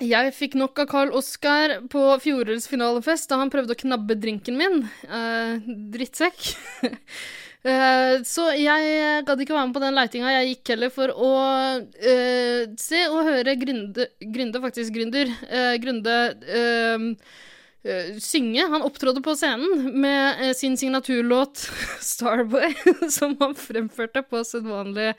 jeg fikk nok av Carl Oskar på fjorårets finalefest da han prøvde å knabbe drinken min. Eh, drittsekk. Eh, så jeg gadd ikke være med på den leitinga. Jeg gikk heller for å uh, se og høre Grunde, faktisk Gründer, Uh, Grunde eh, eh, synge. Han opptrådte på scenen med eh, sin signaturlåt 'Starboy', som han fremførte på sedvanlig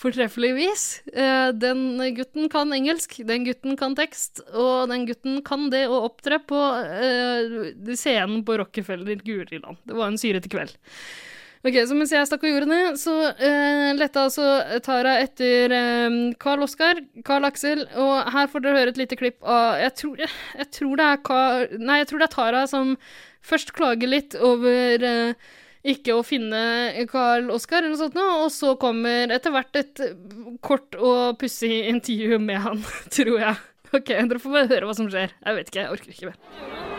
fortreffelig vis. Eh, den gutten kan engelsk, den gutten kan tekst, og den gutten kan det å opptre på eh, scenen på Rockefeller Guriland. Det var en syrete kveld. Ok, så Mens jeg stakk og gjorde det, så uh, letta altså Tara etter um, Carl Oskar, Carl Aksel, og her får dere høre et lite klipp av Jeg tror, jeg, tror det er Carl, Nei, jeg tror det er Tara som først klager litt over uh, ikke å finne Carl Oskar, eller noe sånt, og så kommer etter hvert et kort og pussig intervju med han, tror jeg. Ok, dere får bare høre hva som skjer. Jeg vet ikke, jeg orker ikke mer.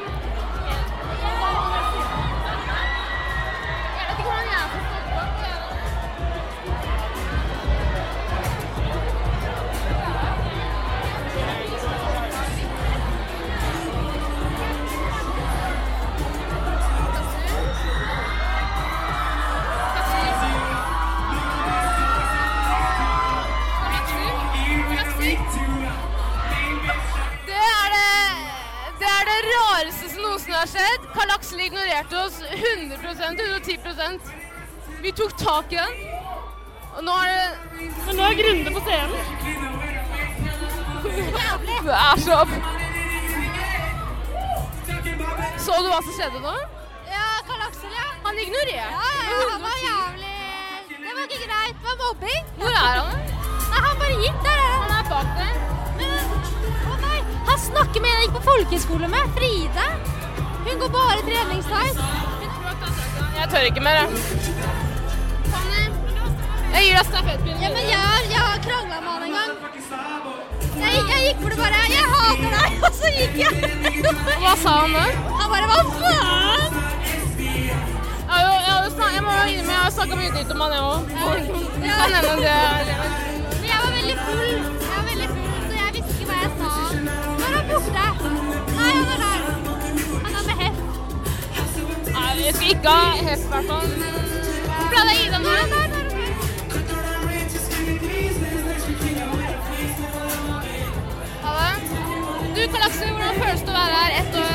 Leverte oss 100 110 Vi tok tak i den. Og nå er det Men nå er Grunde på scenen. Det er så Så du hva som skjedde nå? Ja, Karl Aksel, ja. Han ignorerte. Ja, ja, han var jævlig Det var ikke greit. Det var mobbing. Hvor er han? Nei, Han bare gikk der. er Han er bak deg. Men, å nei, Han snakker med en jeg gikk på folkehøyskole med. Fride. Hun går bare treningstights. Jeg tør ikke mer, jeg. Jeg gir deg stafettpinnen. Ja, men jeg, jeg har krangla med han en gang. Jeg, jeg gikk for det bare Jeg hater deg! Og så gikk jeg. Hva sa han da? Han bare Hva faen? Jeg, må jo innrømme, jeg har snakka mye dritt om han, jeg òg. Kan hende det Men jeg var veldig full. Jeg var veldig full, så jeg visste ikke hva jeg sa. Nå er han borte. Jeg skal ikke ha hest, i hvert fall. Hvor ble det av Ida nå? Du, Karl Aksel, hvordan føles det å være her ett år?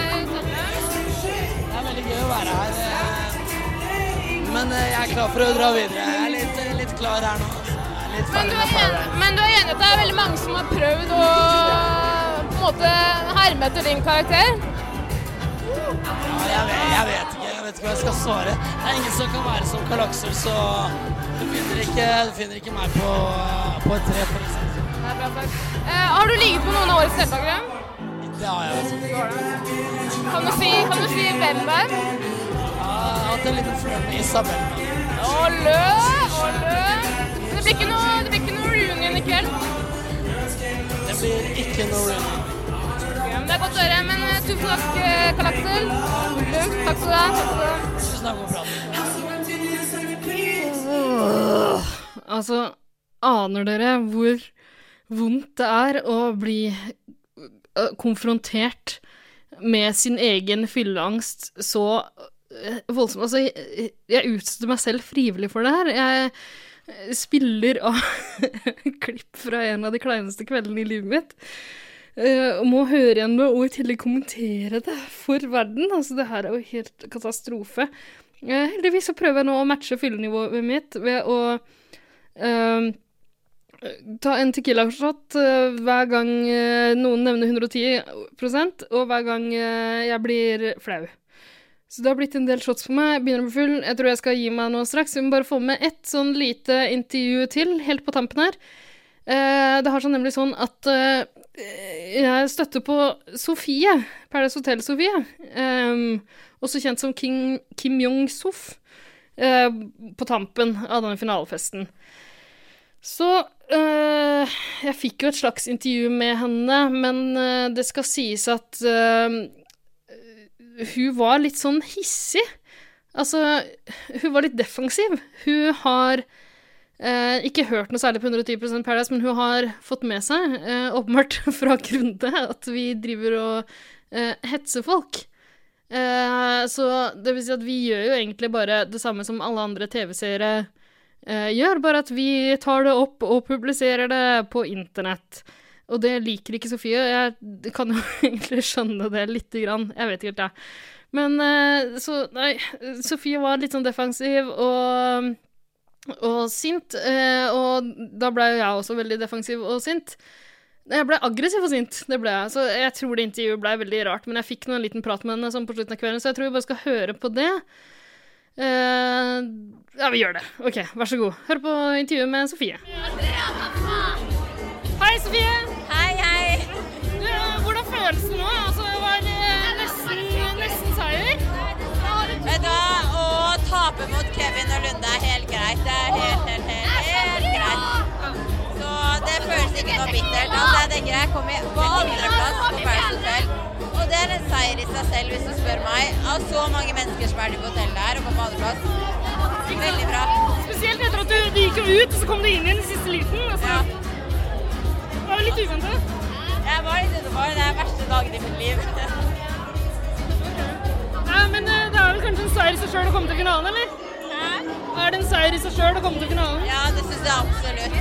Det er veldig gøy å være her. eh, Men eh, jeg er klar for å dra videre. Jeg er litt, eh, litt klar her nå. altså. Litt Men du, er enig, men du er enig at det er veldig mange som har prøvd å på en måte herme etter din karakter? Ja, jeg, vet, jeg vet vet ikke hva jeg skal svare. Det er ingen som kan være som Karl Aksel, så du finner ikke, du finner ikke meg på, på et tre, for eksempel. Det er bra sagt. Eh, har du ligget på noen av årets deltakere? Det har jeg, vet. Kan du si, kan du si hvem det er? Jeg har hatt en liten flørt med Isabel. Olø, olø. Det blir ikke noe, det blir ikke noe reunion i kveld. Det blir ikke noe reunion. Det er godt å høre. Men eh, tusen takk, eh, Karl Aksel. Takk skal du ha. Tusen takk for praten. Altså, aner dere hvor vondt det er å bli øh, konfrontert med sin egen fylleangst så voldsomt? Altså, jeg, jeg utsetter meg selv frivillig for det her. Jeg spiller av klipp fra en av de kleineste kveldene i livet mitt. Og må høre igjen det og i tillegg kommentere det for verden. Altså, det her er jo helt katastrofe. Uh, heldigvis så prøver jeg nå å matche fyllenivået mitt ved å uh, ta en Tequila-shot hver gang noen nevner 110 og hver gang jeg blir flau. Så det har blitt en del shots for meg. Begynner å bli full. Jeg tror jeg skal gi meg nå straks. Vi må bare få med ett sånn lite intervju til, helt på tampen her. Det har sånn nemlig sånn at jeg støtter på Sofie, Paradise Hotel-Sofie, um, også kjent som King, Kim Jong-sof, uh, på tampen av denne finalefesten. Så uh, jeg fikk jo et slags intervju med henne, men uh, det skal sies at eh, hun var litt sånn hissig. Altså, hun var litt defensiv. Hun har eh, ikke hørt noe særlig på 110% Paradise, men hun har fått med seg, eh, åpenbart fra Grunde, at vi driver og eh, hetser folk. Eh, så det vil si at vi gjør jo egentlig bare det samme som alle andre TV-seere eh, gjør, bare at vi tar det opp og publiserer det på internett. Og det liker ikke Sofie. Jeg kan jo egentlig skjønne det lite grann. Jeg vet ikke helt, jeg. Men eh, så Nei, Sofie var litt sånn defensiv og og sint, eh, og da ble jeg også veldig defensiv og sint. Jeg ble aggressiv og sint, det ble jeg. Så jeg tror det intervjuet ble veldig rart, men jeg fikk nå en liten prat med henne sånn på slutten av kvelden, så jeg tror vi bare skal høre på det. Uh, ja, vi gjør det. OK, vær så god. Hør på intervjuet med Sofie. Hei, Sofie. Hei, hei. Du, hvordan føles det nå? Altså, det var eh, nesten, nesten seier. Vet du hva, tape mot Kevin og Lunde er helt greit. Det er helt, helt, helt, helt greit. Så det føles ikke noe bittert. Altså, jeg tenker jeg kom i- på andreplass på Paradise Og det er en seier i seg selv, hvis du spør meg. Av så mange mennesker som er på hotellet her og kom på andreplass. Veldig bra. Spesielt etter at du, gikk ut, og så kom du inn igjen i siste liten. Altså. Det var jo litt uventet. Jeg var litt utenfor. Det er verste dagen i mitt liv. Ja, men eh, det er vel kanskje en seier i seg sjøl å komme til finalen, eller? Er det en seier i seg sjøl å komme til finalen? Ja, det syns jeg absolutt.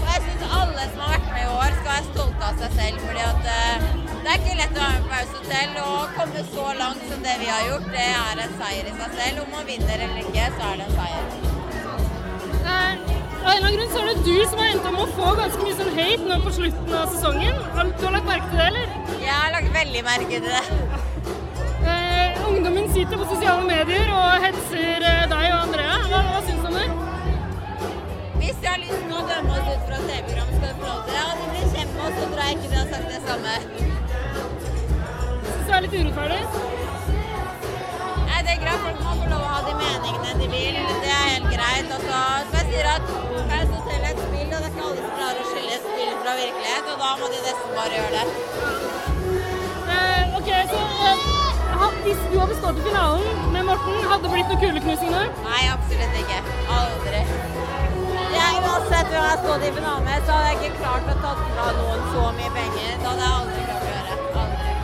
Og jeg syns alle som har vært med i år, skal være stolte av seg selv. fordi at eh, Det er ikke lett å være med på Paus Hotel og komme så langt som det vi har gjort. Det er en seier i seg selv. Om man vinner eller ikke, så er det en seier. Eh, Av en eller annen grunn så er det du som har endt med å få ganske mye sånn hate nå på slutten av sesongen. Har du har lagt merke til det, eller? Jeg har lagt veldig merke til det. Eh, ungdommen sitter på sosiale medier og hetser eh, deg og Andrea. Hva, hva syns du om det? Hvis de har lyst til å dømme oss ut fra TV-program, skal de få lov til det. Og de blir oss, så tror jeg ikke de har sagt det samme. Syns du det er litt urettferdig? Nei, det er greit. Folk må få lov å ha de meningene de vil. Det er helt greit. Og så som jeg sier at Paradise Hotel er et spill, og det er ikke alle som klarer å skille spill fra virkelighet. Og da må de nesten bare gjøre det. Eh, ok, så eh, Hvis du hadde stått i finalen med Morten, hadde det blitt noe kuleknusing nå? Nei, absolutt ikke. Aldri. Jeg, uansett hvem jeg stått i finalen med, så hadde jeg ikke klart å ta fra noen så mye penger. Det hadde jeg aldri klart å gjøre. Aldri.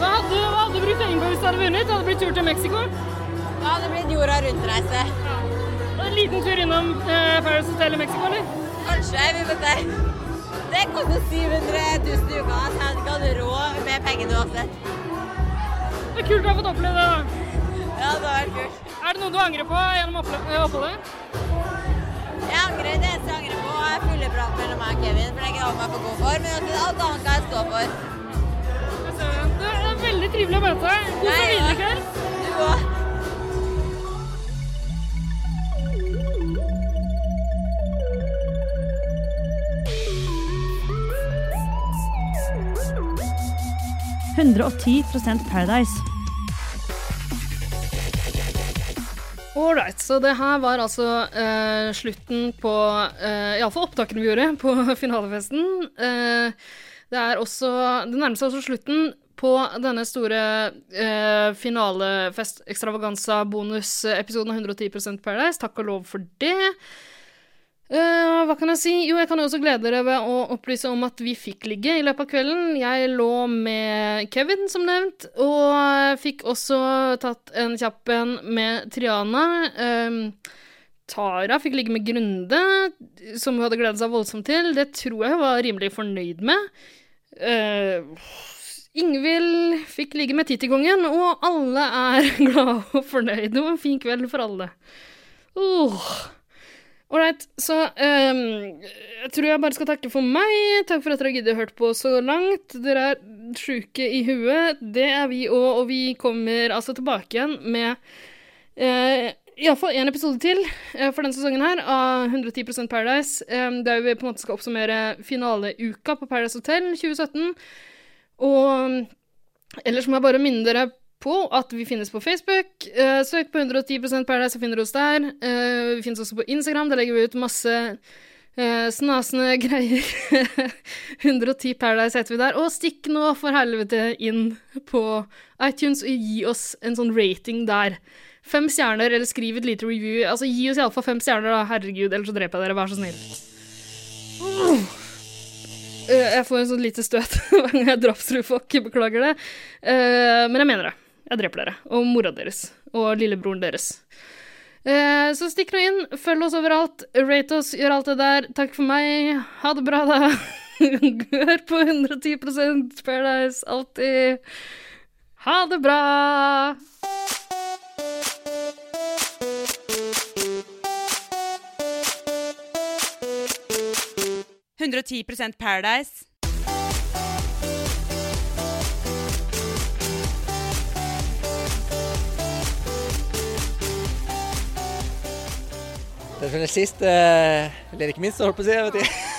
Hva hadde, hva hadde du brukt penger på hvis du hadde vunnet? Hadde det blitt tur til Mexico? Det hadde blitt jorda rundt-reise. Ja. En liten tur innom eh, Paradise Hotel i Mexico, eller? Kanskje, vi får se. Det koster 700 000 i uka, så jeg hadde ikke hatt råd med pengene uansett. Det er kult å ha fått oppleve det, da. Ja, det har vært kult. Er det noe du angrer på gjennom eh, oppholdet? Jeg angrer, Det eneste jeg angrer på, er fylleprat mellom meg og Kevin, for det er ikke noe jeg for god for. Men alt annet kan jeg stå for. Det er veldig trivelig å møte deg. God i kveld. Paradise. right, så det her var altså uh, slutten på uh, Iallfall opptakene vi gjorde på finalefesten. Uh, det er også Det nærmer seg også slutten på denne store uh, finalefest-ekstravaganza-bonusepisoden av 110% Paradise. Takk og lov for det. Eh, hva kan jeg si? Jo, jeg kan også glede dere ved å opplyse om at vi fikk ligge i løpet av kvelden. Jeg lå med Kevin, som nevnt, og fikk også tatt en kjapp en med Triana. Uh, Tara fikk ligge med Grunde, som hun hadde gledet seg voldsomt til. Det tror jeg hun var rimelig fornøyd med. Uh, Ingvild fikk ligge med Tittikongen, og alle er glade og fornøyde. Det var en fin kveld for alle. Uh. Ålreit, så um, jeg tror jeg bare skal takke for meg. Takk for at dere å høre på så langt. Dere er sjuke i huet. Det er vi òg, og vi kommer altså tilbake igjen med uh, iallfall én episode til uh, for denne sesongen her av 110 Paradise. Um, der vi på en måte skal oppsummere finaleuka på Paradise Hotel 2017. Og ellers må jeg bare minne dere på at vi finnes på Facebook. Uh, søk på 110% Paradise, og finner oss der. Uh, vi finnes også på Instagram. Der legger vi ut masse uh, snasende greier. 110% Paradise heter vi der. Og stikk nå for helvete inn på iTunes og gi oss en sånn rating der. Fem stjerner, eller skriv et lite review. Altså, Gi oss iallfall fem stjerner, da. Herregud, ellers så dreper jeg dere. Vær så snill. Uh. Jeg får en sånn lite støt hver gang jeg drapstrur folk. Beklager det. Men jeg mener det. Jeg dreper dere. Og mora deres. Og lillebroren deres. Eh, Så stikk nå inn. Følg oss overalt. Rate oss. Gjør alt det der. Takk for meg. Ha det bra, da. Hør på 110% Paradise. Alltid. Ha det bra. 110% Paradise. Som er sist, eller ikke minst, holdt på å si. Jeg vet ikke.